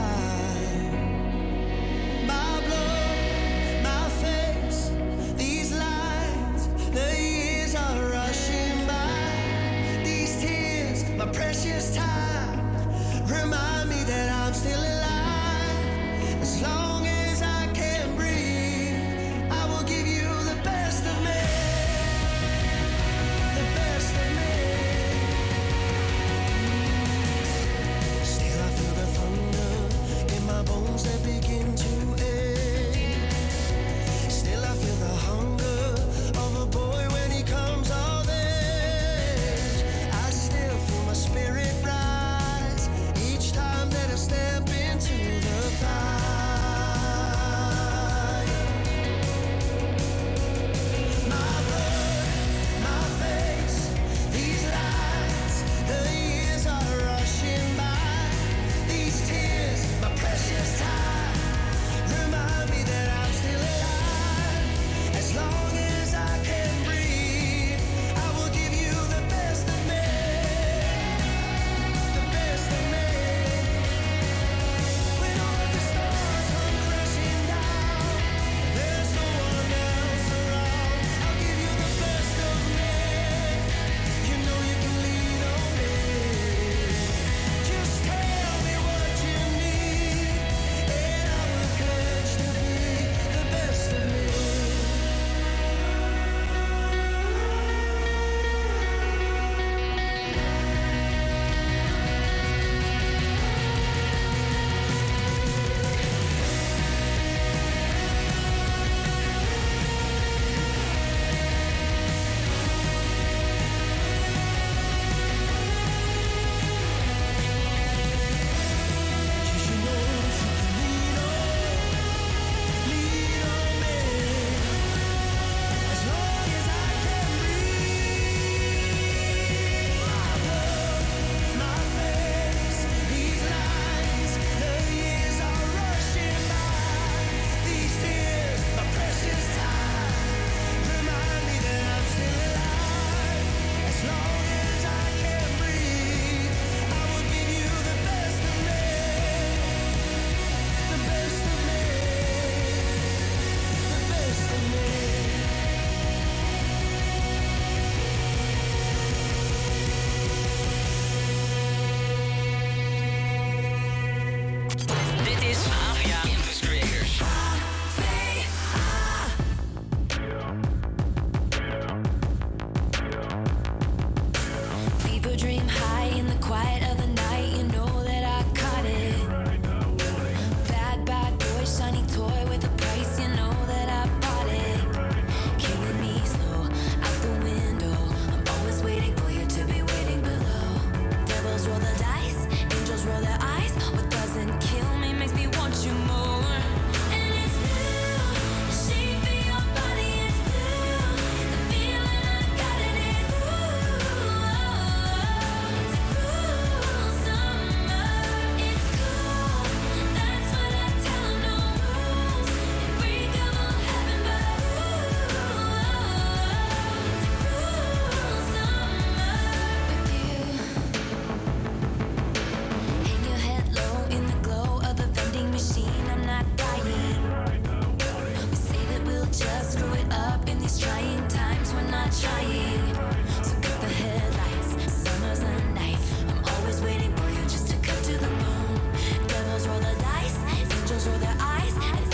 Yes.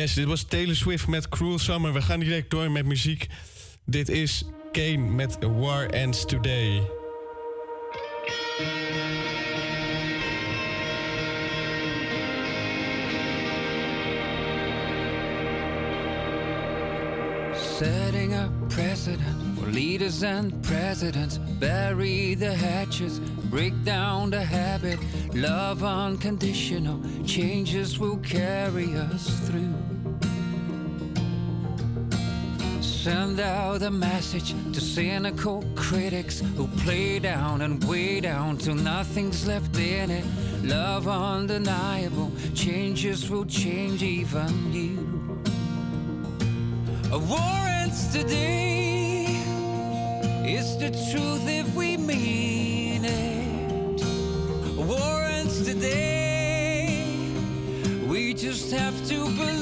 Yes, dit was Taylor Swift met Cruel Summer. We gaan direct door met muziek. Dit is Kane met War Ends Today. Setting a precedent for leaders and presidents. Bury the hatches. break down the habit. Love unconditional, changes will carry us through. Send out a message to cynical critics who play down and weigh down till nothing's left in it. Love undeniable, changes will change even you. A war ends today, it's the truth if we meet. today. We just have to believe.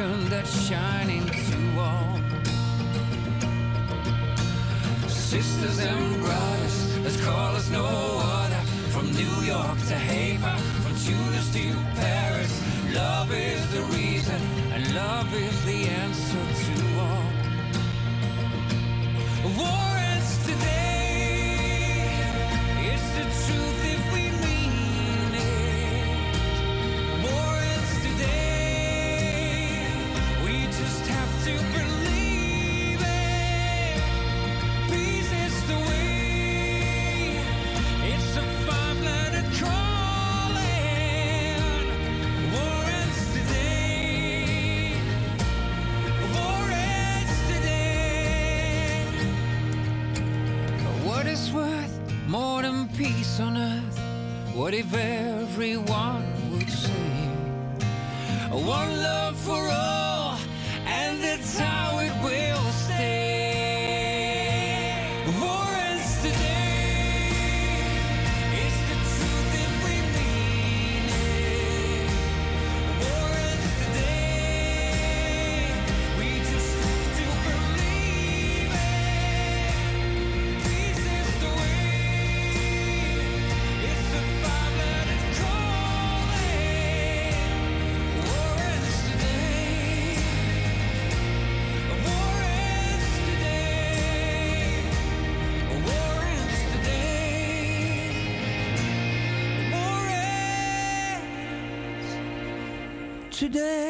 beacon that's shining to all. Sisters and brothers, let's call us no other. From New York to Haver, from Tunis to Paris, love is the reason, and love is the answer to. Today.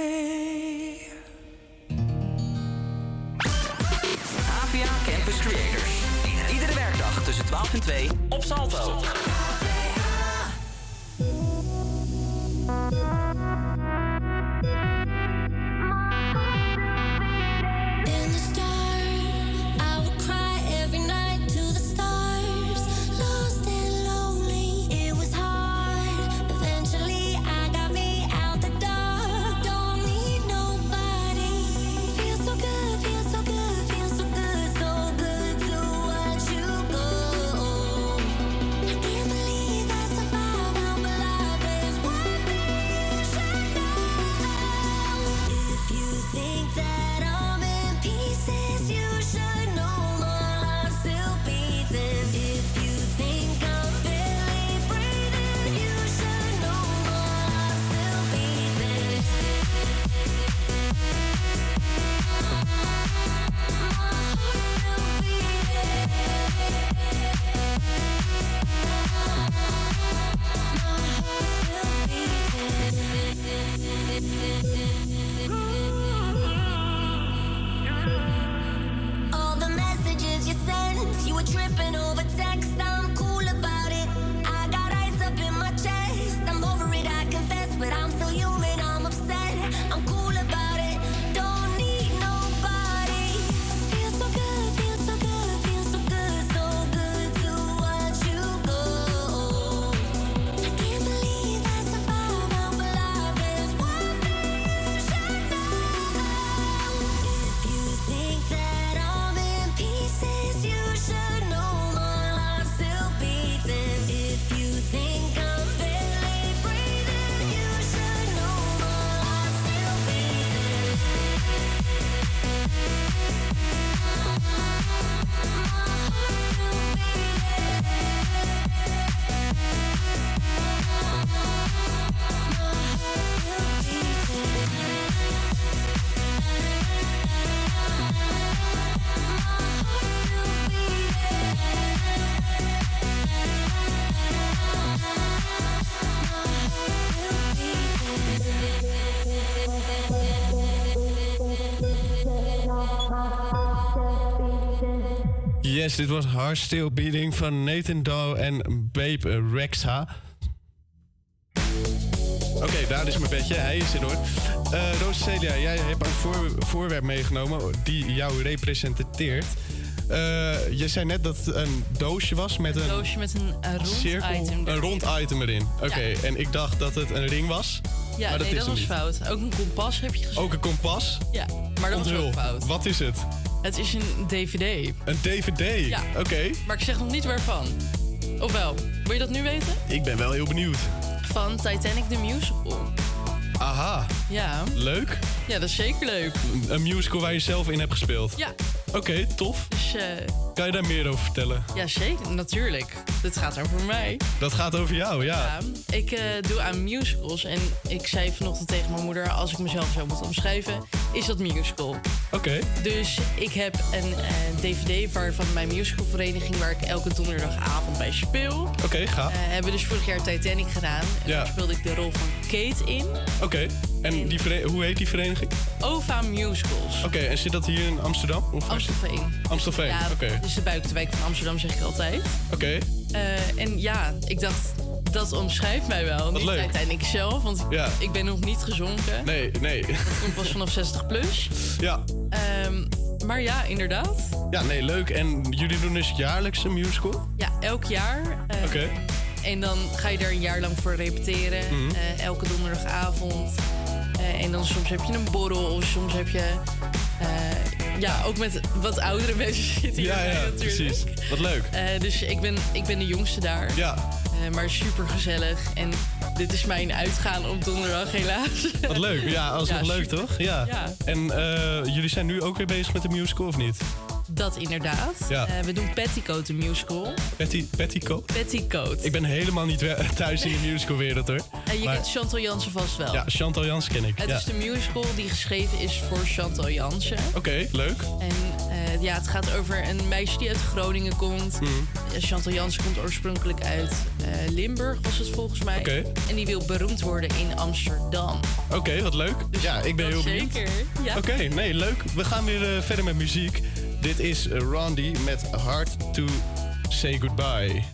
Yes, dit was Heart Still Beating van Nathan Doe en Babe Rexa. Oké, daar is mijn bedje. Hij is er hoor. Eh Roos Celia, jij hebt een voor, voorwerp meegenomen die jou representeert. Eh, je zei net dat het een doosje was met een, doosje met een, een rond cirkel, item een erin. rond item erin. Oké, Ja. en ik dacht dat het een ring was. Ja, maar dat is dat was niet. fout. Ook een kompas heb je gezien. Ook een kompas. Ja, maar dat was Onthul. ook fout. Wat is het? Het is een DVD. Een DVD? Ja. Oké. Maar ik zeg nog niet waarvan. Of wel? Wil je dat nu weten? Ik ben wel heel benieuwd. Van Titanic the Musical. Aha. Ja. Leuk. Ja, dat is zeker leuk. Een musical waar je zelf in hebt gespeeld. Ja. Oké, tof. Dus eh, Kan je daar meer over vertellen? ja, zeker. Natuurlijk. Dit gaat over mij. Dat gaat over jou, ja. Ja, ik eh, doe aan musicals. En ik zei vanochtend tegen mijn moeder... als ik mezelf zo moet omschrijven, is dat musical. Oké. Dus ik heb een eh, dvd waarvan mijn musicalvereniging... waar ik elke donderdagavond bij speel... Oké, ga. eh, hebben dus vorig jaar Titanic gedaan. En Ja. daar speelde ik de rol van Kate in. Oké. En die hoe heet die vereniging? OVA Musicals. Oké, en zit dat hier in Amsterdam? Of Amstelveen. Amstelveen, Ja, oké. dus de buitenwijk van Amsterdam zeg ik altijd. Oké. Eh, en ja, ik dacht, dat omschrijft mij wel. Niet leuk. uiteindelijk zelf, want Ja. ik ben nog niet gezonken. Nee, nee. Dat komt pas vanaf 60 plus. Ja. Ehm, maar ja, inderdaad. Ja, nee, leuk. En jullie doen dus jaarlijks een musical? Ja, elk jaar. eh, Oké. En dan ga je er een jaar lang voor repeteren. Mhm. eh, elke donderdagavond. En dan soms heb je een borrel of soms heb je... ja, ook met wat oudere mensen zitten Ja, hierbij ja, natuurlijk. precies. Wat leuk. Eh, dus ik ben, ik ben de jongste daar. Ja. Eh, maar super gezellig. En dit is mijn uitgaan op donderdag, helaas. Wat leuk. Ja, alsnog Ja, leuk, super. toch? Ja. Ja. En eh, jullie zijn nu ook weer bezig met de musical, of niet? Dat inderdaad. Eh, we doen Petticoat, de musical. Petty, petticoat? Petticoat. Ik ben helemaal niet thuis in de musicalwereld hoor. Eh, maar je kent Chantal Jansen vast wel. Ja, Chantal Jansen ken ik. Het is de musical die geschreven is voor Chantal Jansen. Oké, leuk. En eh, ja, het gaat over een meisje die uit Groningen komt. Mhm. Chantal Jansen komt oorspronkelijk uit Limburg, was het volgens mij. Oké. En die wil beroemd worden in Amsterdam. Oké, wat leuk. Dus ja, ik ben heel benieuwd. Zeker. Ja. Oké, nee, leuk. We gaan weer verder met muziek. Dit is Randy met Hard to Say Goodbye.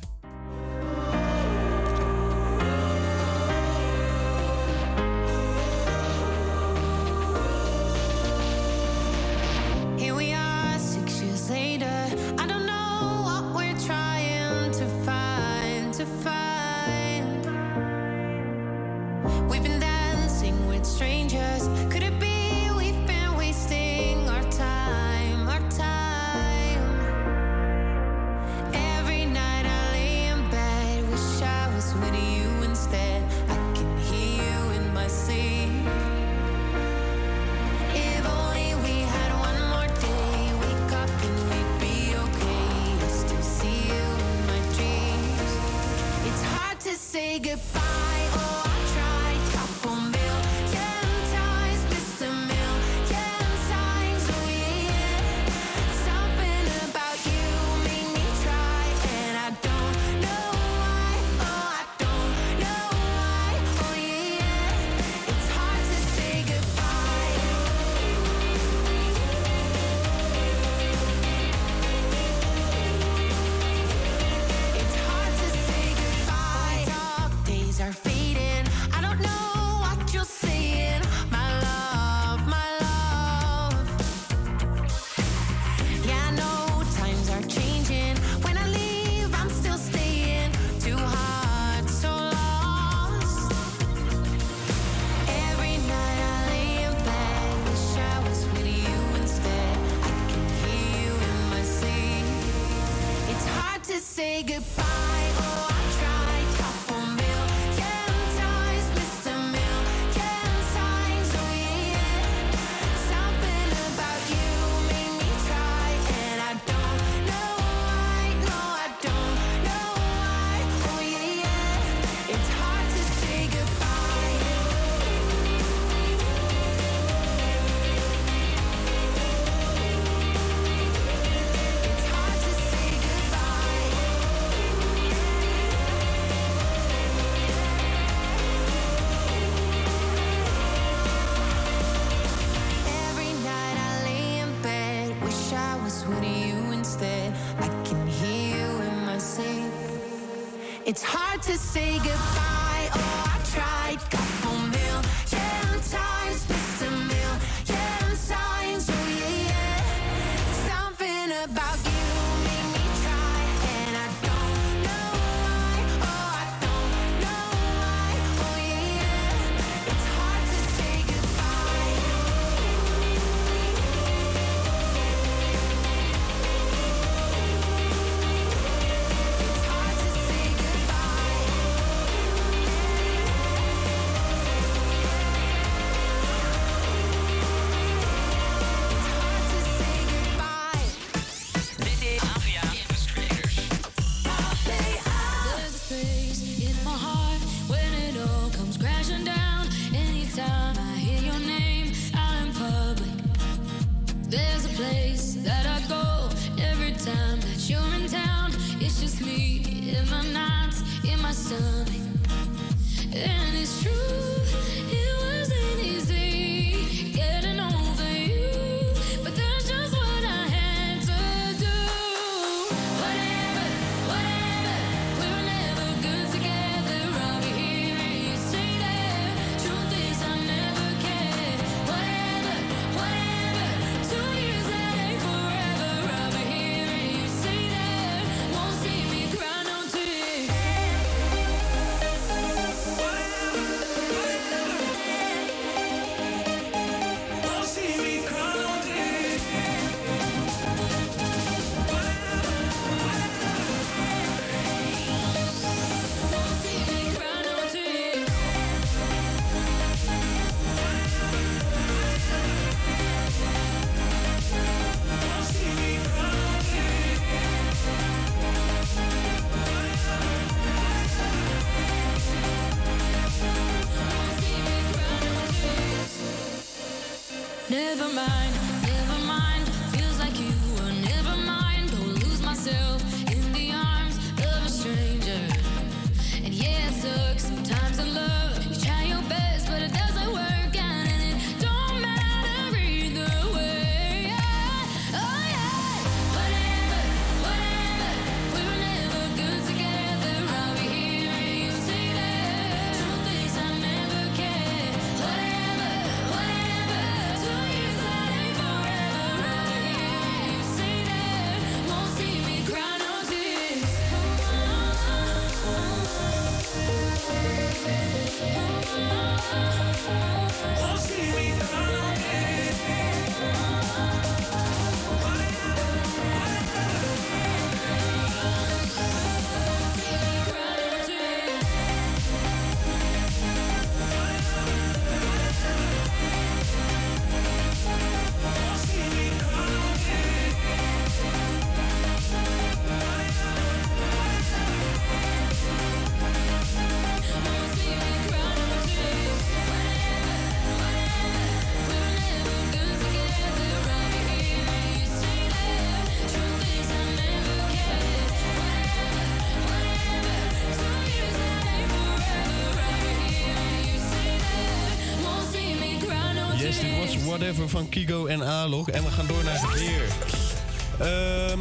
to say goodbye. Whatever van Kigo en Alok. En we gaan door naar het weer. Ehm,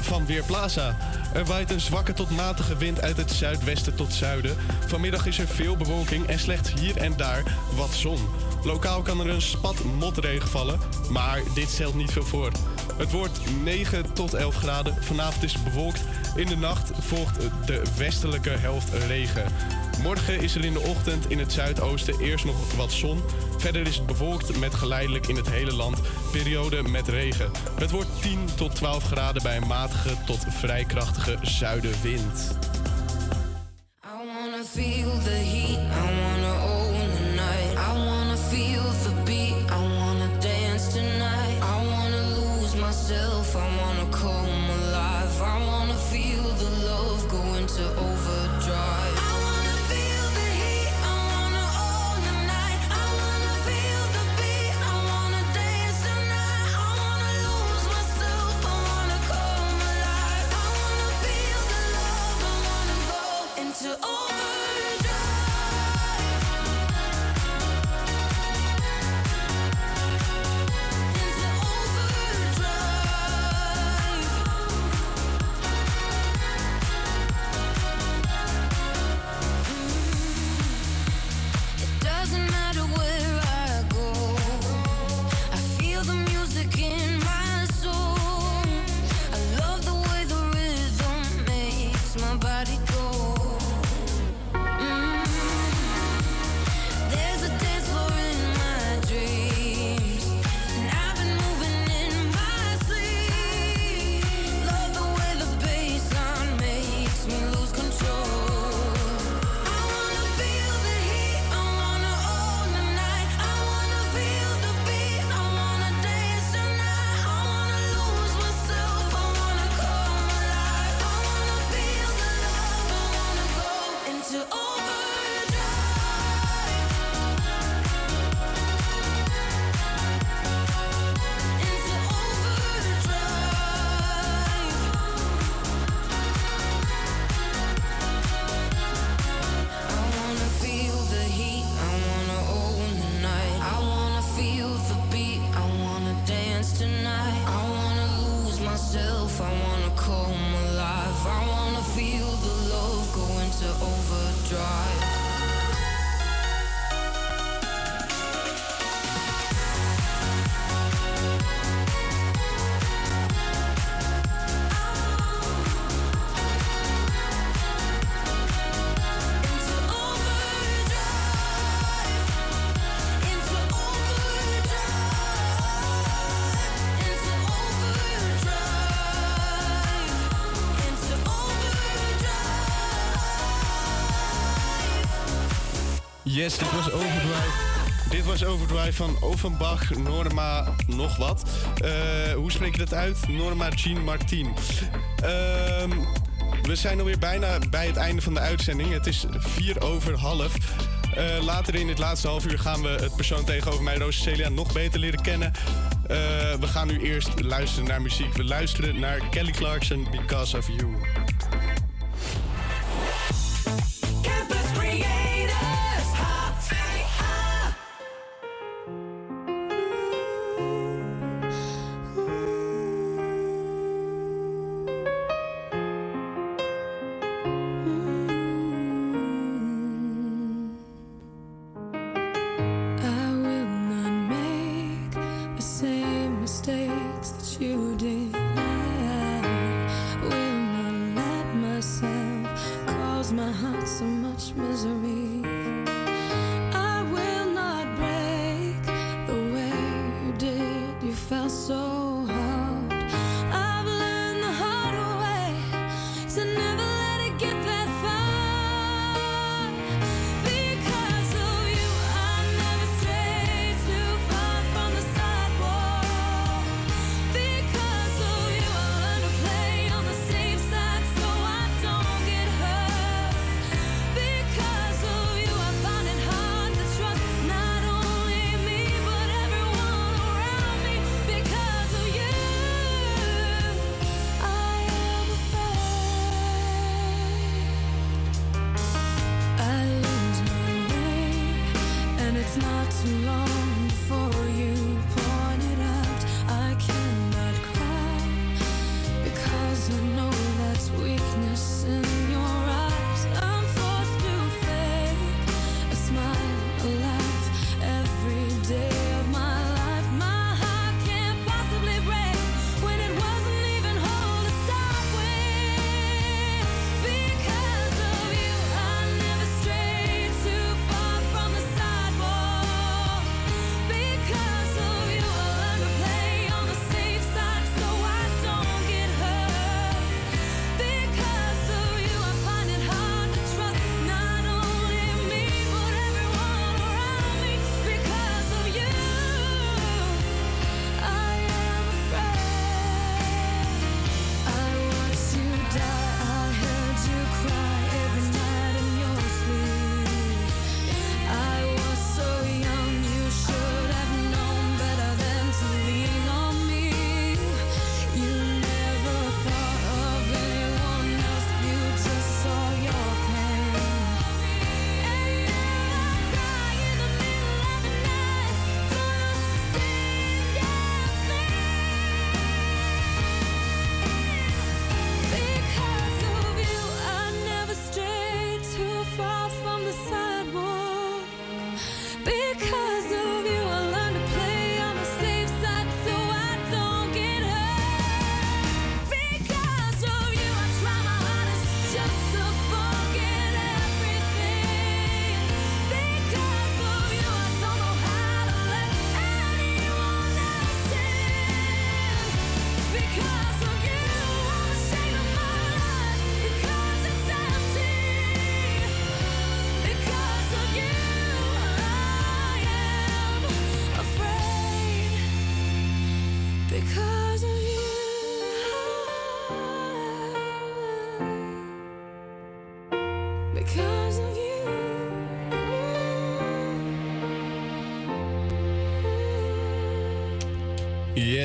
van Weerplaza. Er waait een zwakke tot matige wind uit het zuidwesten tot zuiden. Vanmiddag is er veel bewolking en slechts hier en daar wat zon. Lokaal kan er een spat motregen vallen, maar dit stelt niet veel voor. Het wordt 9 tot 11 graden. Vanavond is het bewolkt. In de nacht volgt de westelijke helft regen. Morgen is er in de ochtend in het zuidoosten eerst nog wat zon. Verder is het bewolkt met geleidelijk in het hele land periode met regen. Het wordt 10 tot 12 graden bij een matige tot vrij krachtige zuidenwind. Myself, I wanna come alive. I wanna Dit was Overdrive. Dit was Overdrive van Offenbach, Norma, nog wat. Eh, hoe spreek je dat uit? Norma Jean Martin. Ehm, we zijn alweer bijna bij het einde van de uitzending. Het is vier over half. Eh, later in het laatste half uur gaan we het persoon tegenover mij, Roos Celia, nog beter leren kennen. Eh, we gaan nu eerst luisteren naar muziek. We luisteren naar Kelly Clarkson, Because of You.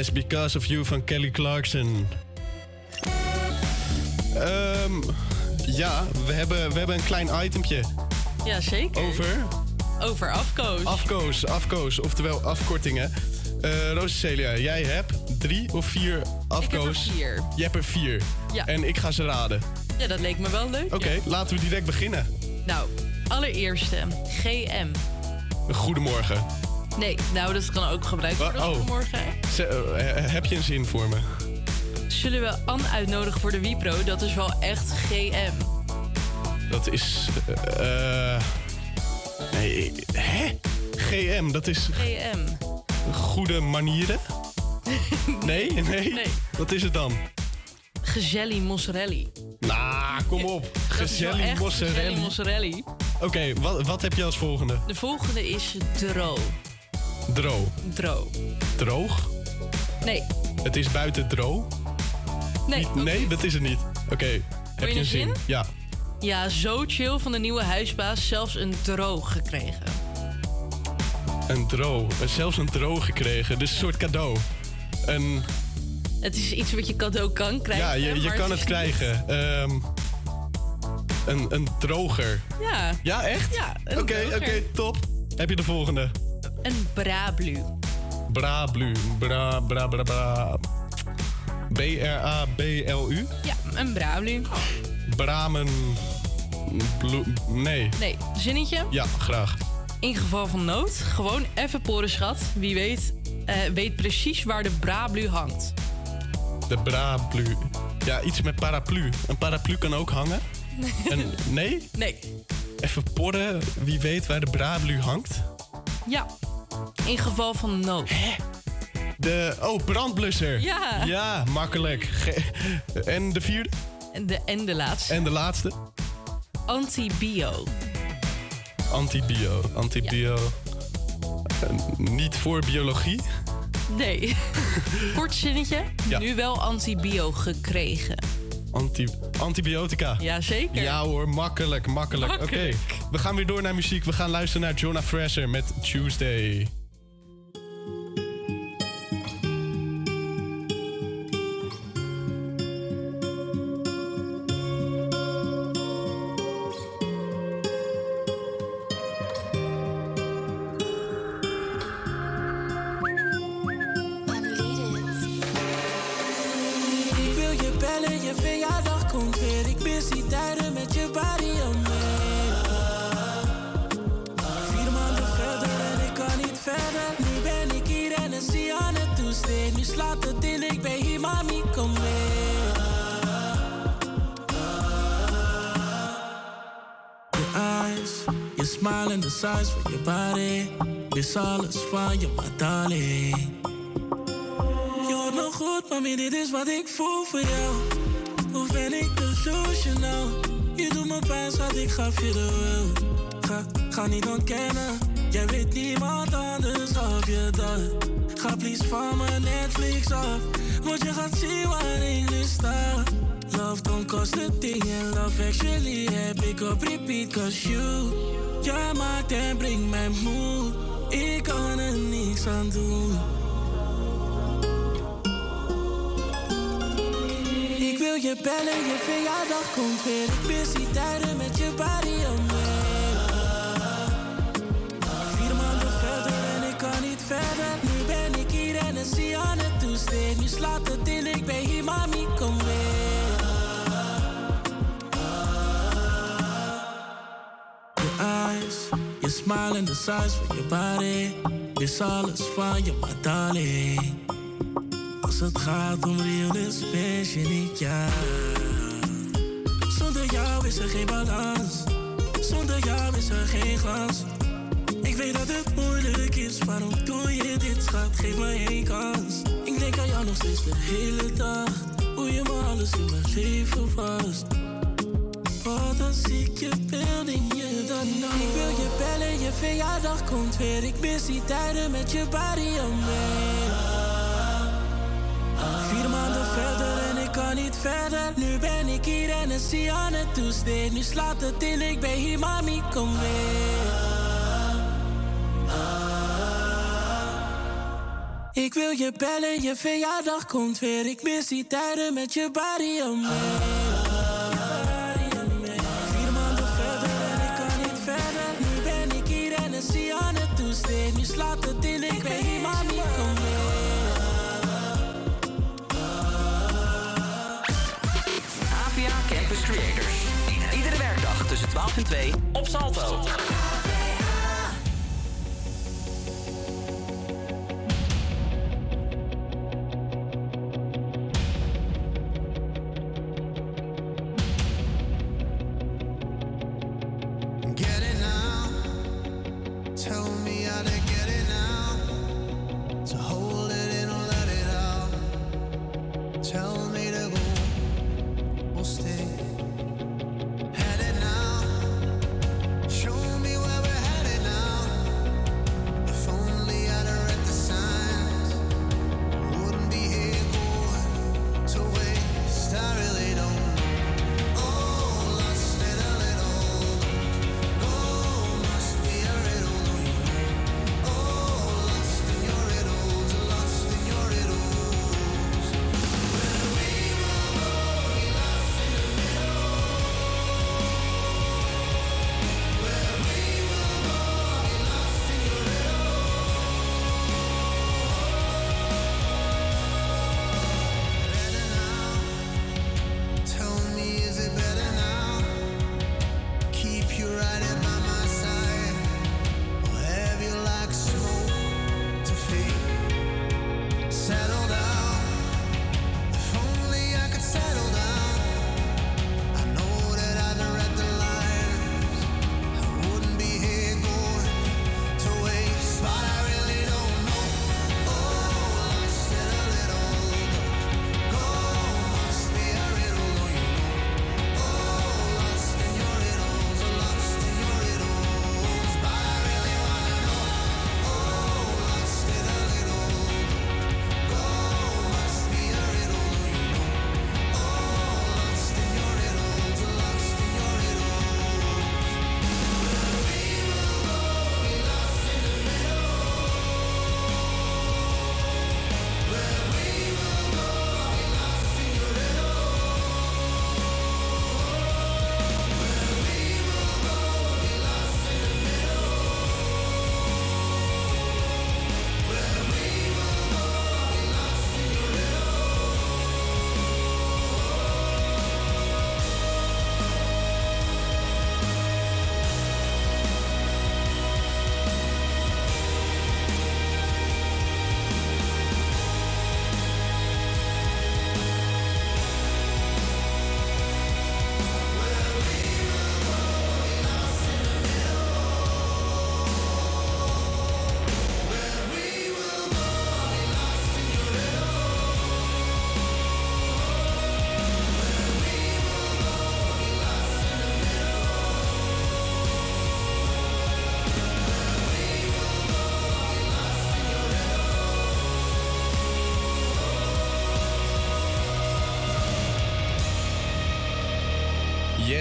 Because of You van Kelly Clarkson. Ehm, ja, we hebben, we hebben een klein itempje Ja, zeker. over Over afkoos. afkoos, afkoos, oftewel afkortingen. Eh Roos Celia, jij hebt drie of vier afkoos? vier. Je hebt er vier. Ja. En ik ga ze raden. Ja, dat leek me wel leuk. Oké, ja. laten we direct beginnen. Nou, allereerste. GM. Goedemorgen. Nee, nou, dat kan ook gebruikt worden. Oh. Ze- eh, heb je een zin voor me? Zullen we Anne uitnodigen voor de Wipro? Dat is wel echt GM. Dat is. eh eh, nee, hè? GM, dat is GM. goede manieren? Nee, nee. Nee. Wat is het dan? Gezelli mozzarelli. Nou, kom op. Gezelli mozzarella. mozzarelli. Oké, wat, wat heb je als volgende? De volgende is dro. Dro. Dro. Droog? Nee. Het is buiten dro? Nee. Nee, dat is het niet. Oké, heb je je een zin? zin? Ja. Ja, zo chill van de nieuwe huisbaas. Zelfs een dro gekregen. Een dro. Eh, Zelfs een dro gekregen. Dus een soort cadeau. Een, Het is iets wat je cadeau kan krijgen. ja, je, je kan het krijgen. Ehm, een, een droger. Ja. Ja, echt? Ja, Oké, oké, top. Heb je de volgende? Een brablu. Brablu. Bra, bra, bra, bra. B-R-A-B-L-U? Ja, een brablu. Bramen. Nee. Nee, zinnetje. Ja, graag. In geval van nood, gewoon even porenschat. Wie weet, eh, weet precies waar de brablu hangt. De brablu. Ja, iets met paraplu. Een paraplu kan ook hangen. En, nee? Nee. Even porren. Wie weet waar de brablu hangt? Ja. In geval van nood. De, oh, brandblusser. Ja. Ja, makkelijk. Ge- en de vierde? En de, en de laatste. En de laatste? Antibio. Antibio. Antibio. Eh, niet voor biologie. Nee. Kort zinnetje. Ja. Nu wel antibio gekregen. Anti antibiotica. Jazeker. Ja hoor, makkelijk, makkelijk. Oké, we gaan weer door naar muziek. We gaan luisteren naar Jonah Fraser met Tuesday. Bellen, je verjaardag komt weer. Ik mis die tijden met je body on. Vier maanden verder en ik kan niet verder. Nu ben ik hier en dan zie aan het toesteen. Nu slaat het in, ik ben hier, mami, kom mee. Je eyes, je smile en de size van je body. Is alles van je, darling. Mami, dit is wat ik voel voor jou. Hoe ben ik delusional? Je doet me pijn, schat, ik gaf je de wil. Ga, ga niet ontkennen, jij weet niemand anders of je dat. Ga please van mijn Netflix af, want je gaat zien waar ik nu sta. Love don't cost a thing and love actually heb ik op repeat cause you. Jij maakt en brengt mij moe, ik kan er niks aan doen. Wil je bellen, je verjaardag komt weer. Ik mis die tijden met je body me. Vier maanden verder en ik kan niet verder. Nu ben ik hier en dan zie aan het toesteen. Nu slaat het in, ik ben hier, mami, kom weer. Je eyes, je smile en de size van je body. Is alles van je, my darling. Als het gaat om realness, ben niet ja. Zonder jou is er geen balans. Zonder jou is er geen glans. Ik weet dat het moeilijk is, waarom doe je dit, schat? Geef me één kans. Ik denk aan jou nog steeds de hele dag. Hoe je me alles in mijn leven was. Wat als ik je beeld in je dan nog? Ik wil je bellen, je verjaardag komt weer. Ik mis die tijden met je body on. Verder. Nu ben ik hier en dan zie aan het toesteen. Nu slaat het in, ik ben hier, mami, kom weer. Ik wil je bellen, je verjaardag komt weer. Ik mis die tijden met je body om me. Vier maanden verder en ik kan niet 12 en 2 op Salto.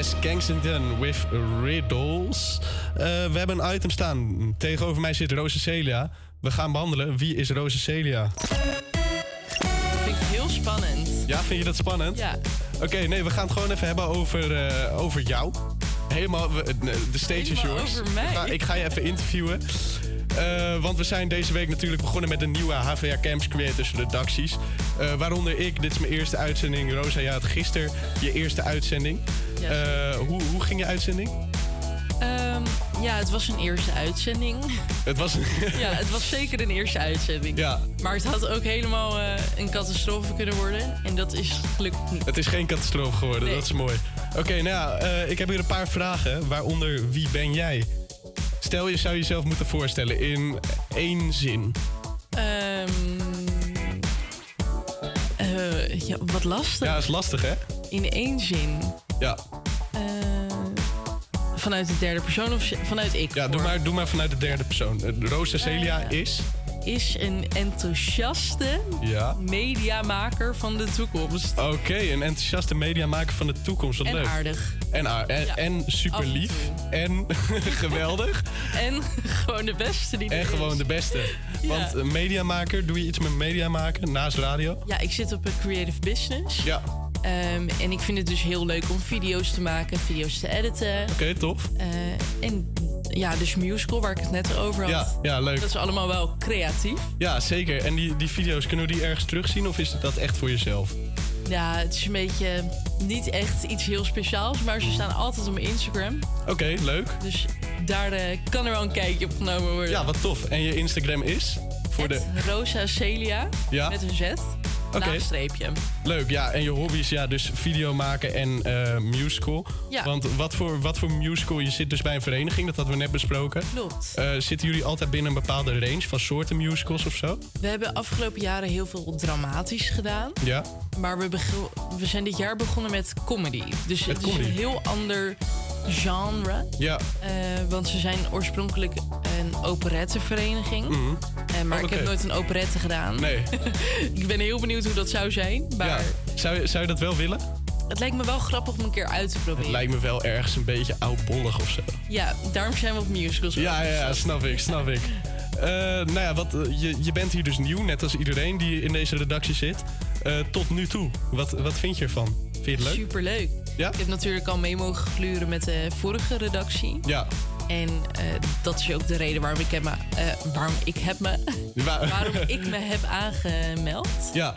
Yes, Kensington with Riddles. Eh, we hebben een item staan. Tegenover mij zit Rosa Celia. We gaan behandelen. Wie is Rosa Celia? Dat vind ik heel spannend. Ja, vind je dat spannend? Ja. Oké, nee, we gaan het gewoon even hebben over, eh, over jou. Helemaal, eh, de stage is yours. over mij? Ik ga, ik ga je even interviewen. Want we zijn deze week natuurlijk begonnen met de nieuwe HVA Camps Creators redacties. Waaronder ik, dit is mijn eerste uitzending. Rosa, ja, had gisteren je eerste uitzending. Eh, hoe, hoe ging je uitzending? Ehm, ja, het was een eerste uitzending. Het was een... ja, het was zeker een eerste uitzending. Ja. Maar het had ook helemaal eh, een catastrofe kunnen worden. En dat is gelukkig niet. Het is geen catastrofe geworden, Nee. dat is mooi. Oké, nou ja, eh, ik heb hier een paar vragen, waaronder wie ben jij? Stel je zou jezelf moeten voorstellen in één zin. Ehm, eh, ja, wat lastig. Ja, dat is lastig, hè? In één zin. Ja, Eh, vanuit de derde persoon of vanuit ik? ja doe, maar, doe maar vanuit de derde persoon. Eh, Rosa Celia is... is een enthousiaste Ja. mediamaker van de toekomst. Oké, een enthousiaste mediamaker van de toekomst. Wat En leuk. aardig. En, en, Ja, en super lief. En geweldig. En gewoon de beste die er En is. gewoon de beste. Want een mediamaker, doe je iets met media maken naast radio? Ja, ik zit op een creative business. Ja. Ehm, en ik vind het dus heel leuk om video's te maken, video's te editen. Oké, tof. Eh, en ja, dus musical waar ik het net over had. Ja, ja, leuk. Dat is allemaal wel creatief. Ja, zeker. En die, die video's, kunnen we die ergens terugzien of is dat echt voor jezelf? Ja, het is een beetje niet echt iets heel speciaals, maar ze staan altijd op mijn Instagram. Oké, leuk. Dus daar eh, kan er wel een kijkje op genomen worden. Ja, wat tof. En je Instagram is? Voor de... Rosa Celia Ja? met een Z. Oké. Laagstreepje. Leuk, ja. En je hobby's, ja, dus video maken en eh, musical. Ja. Want wat voor, wat voor musical? Je zit dus bij een vereniging, dat hadden we net besproken. Klopt. Eh, zitten jullie altijd binnen een bepaalde range van soorten musicals of zo? We hebben afgelopen jaren heel veel dramatisch gedaan. Ja. Maar we, we zijn dit jaar begonnen met comedy. Dus Met het comedy? is een heel ander genre. Ja. Eh, want ze zijn oorspronkelijk een operettevereniging. Mhm. Eh, maar Oh, ik heb nooit een operette gedaan. Nee. ik ben heel benieuwd hoe dat zou zijn. Maar ja. Zou, je, zou je dat wel willen? het lijkt me wel grappig om een keer uit te Het proberen. lijkt me wel ergens een beetje oudbollig of zo. Ja, daarom zijn we op musicals. Ja, ja, ja, snap ik, snap ik. Eh, nou ja, wat, je, je bent hier dus nieuw, net als iedereen die in deze redactie zit. Tot nu toe, wat, wat vind je ervan? Vind je het leuk? Superleuk. Ja? Ik heb natuurlijk al mee mogen gluren met de vorige redactie. Ja. En eh, dat is ook de reden waarom ik, heb me, eh, waarom ik heb me... Wa- waarom ik me heb aangemeld. Ja.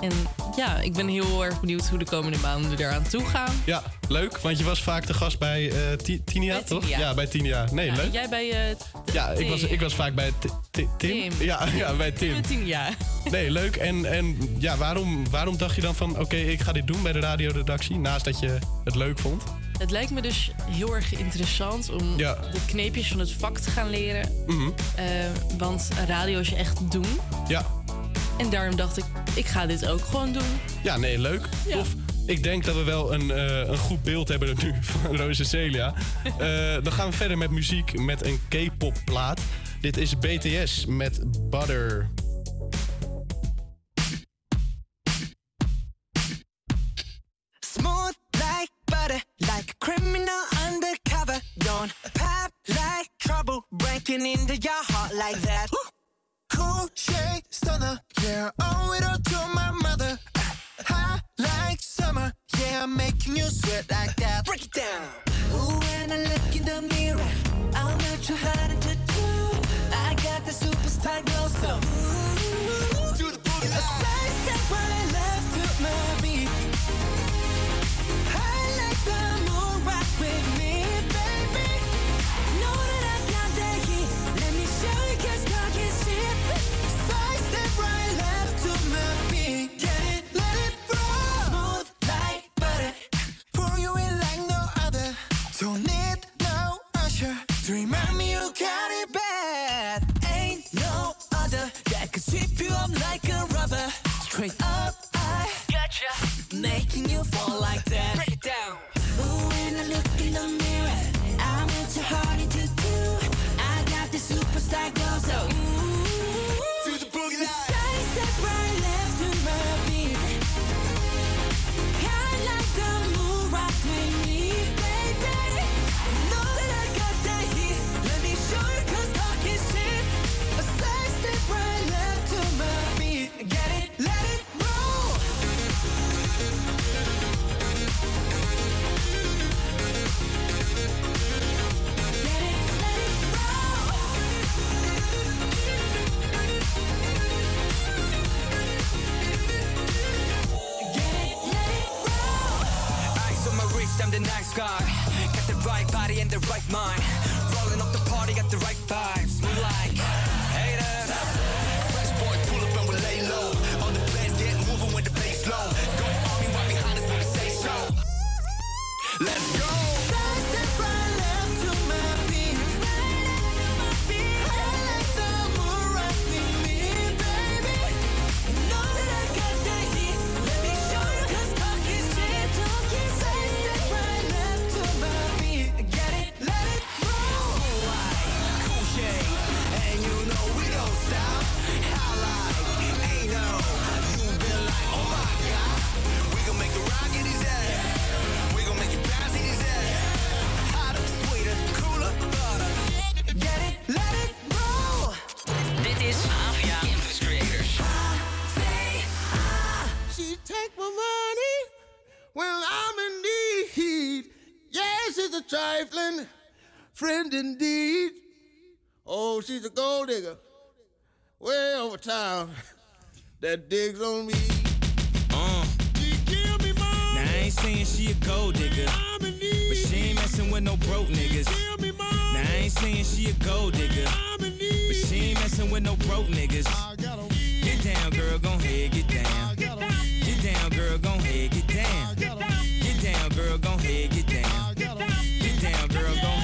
En ja, ik ben heel erg benieuwd hoe de komende maanden eraan toe gaan. Ja, leuk, want je was vaak de gast bij Ti- Tinia, toch? Tinia. Ja, bij Tinia. Nee, Ja, leuk. Jij bij... t- Ja, ik was, ik was vaak bij Ti- Ti- Tim. Tim. Ja, ja, bij Tim. Tien jaar. Nee, leuk. En, en ja, waarom, waarom dacht je dan van... oké, ik ga dit doen bij de radioredactie... naast dat je het leuk vond? Het lijkt me dus heel erg interessant om Ja. de kneepjes van het vak te gaan leren. Mhm. Eh, want radio is echt doen. Ja. En daarom dacht ik, ik ga dit ook gewoon doen. Ja, nee, leuk. Tof. Ik denk dat we wel een, eh, een goed beeld hebben nu van Rosa Celia. Eh, dan gaan we verder met muziek met een K-pop plaat. Dit is BTS met Butter. Smooth like butter, like a criminal undercover. Don't pop like trouble, breaking into your heart like that. Cool shade stunner, yeah, oh, owe it all to my mother. Hot like summer, yeah, I'm making you sweat like that. Break it down. Ooh, when I look in the mirror, I'm not too hard to Don't need no usher to remind me you got it bad. Ain't no other that could sweep you up like a rubber. Straight up, I gotcha. Making you fall like Wrist, I'm the nice guy. Got the right body and the right mind. Rolling up the party, got the right vibes. Move like haters. Fresh boy, pull up and we lay low. All the players get moving with the bass low. Go army right behind us when we say so. Let's go. Trifling friend indeed. Oh, she's a gold digger, way over town that digs on me. Uh. Now I ain't saying she a gold digger, but she ain't messing with no broke niggas. Now I ain't saying she a gold digger, but she ain't messing with no broke niggas. Get down, girl, gon' head, get down. Get down, girl, gon' head, get down. Get down, girl, gon' head, get down. Get down, girl, gon' head.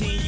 19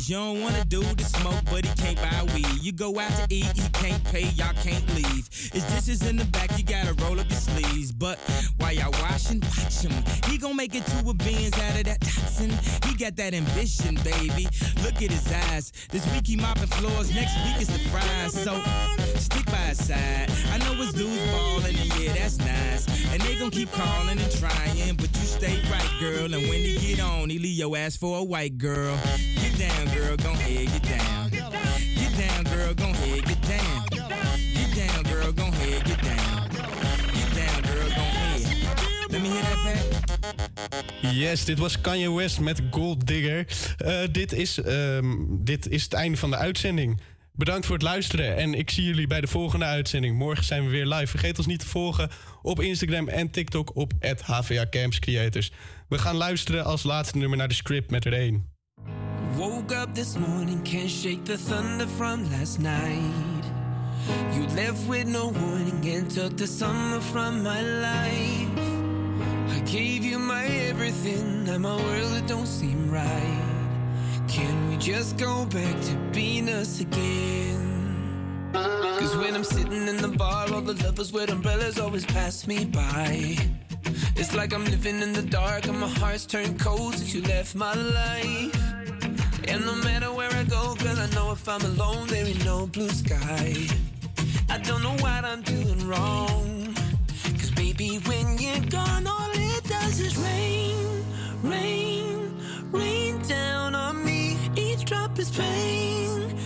Got. You don't wanna do the smoke, but he can't buy weed. You go out to eat, he can't pay, y'all can't leave. His dishes in the back, you gotta roll up your sleeves. But while y'all washing, watch him. He gon' make it to a beans out of that Datsun. He got that ambition, baby. Look at his eyes. This week he mopping floors, next week is the fries. So stick by his side. I know his dudes ballin', and yeah, that's nice. And they gon' keep calling and trying, but you stay right, girl. And when he get on, he leave your ass for a white girl. Down, girl, get down. Girl, gon' head, get down. Girl, get down. Girl. Let me that. Yes, dit was Kanye West met Gold Digger. Eh, dit, is, ehm, dit is het einde van de uitzending. Bedankt voor het luisteren en ik zie jullie bij de volgende uitzending. Morgen zijn we weer live. Vergeet ons niet te volgen op Instagram en TikTok op HVA Camps Creators. We gaan luisteren als laatste nummer naar de script met er één. Woke up this morning, can't shake the thunder from last night. You left with no warning and took the summer from my life. I gave you my everything, now my world it don't seem right. Can we just go back to being us again? Cause when I'm sitting in the bar, all the lovers with umbrellas always pass me by. It's like I'm living in the dark and my heart's turned cold since you left my life. And no matter where I go, girl, I know if I'm alone, there ain't no blue sky. I don't know what I'm doing wrong. Cause baby, when you're gone, all it does is rain, rain, rain down on me. Each drop is pain, pain,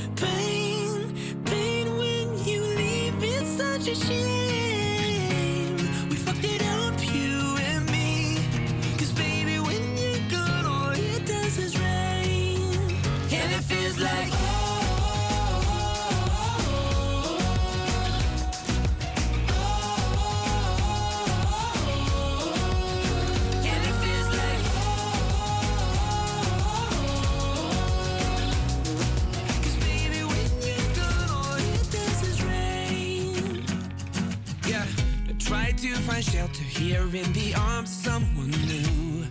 find shelter here in the arms of someone new.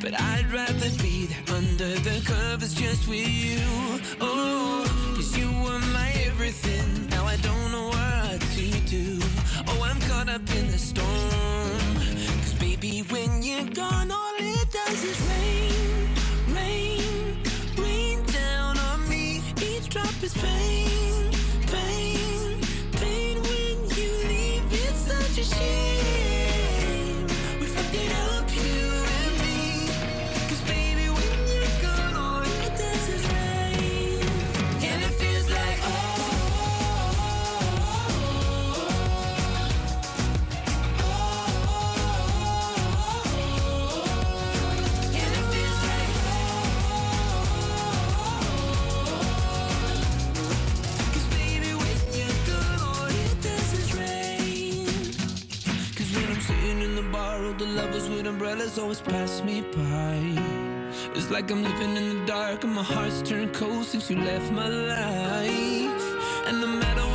But I'd rather be there under the covers just with you. Oh, cause you were my everything. Now I don't know what to do. Oh, I'm caught up in the storm. Cause baby, when you're gone, all it does is rain, rain, rain down on me. Each drop is pain, pain, you. the lovers with umbrellas always pass me by. It's like I'm living in the dark and my heart's turned cold since you left my life. And the matter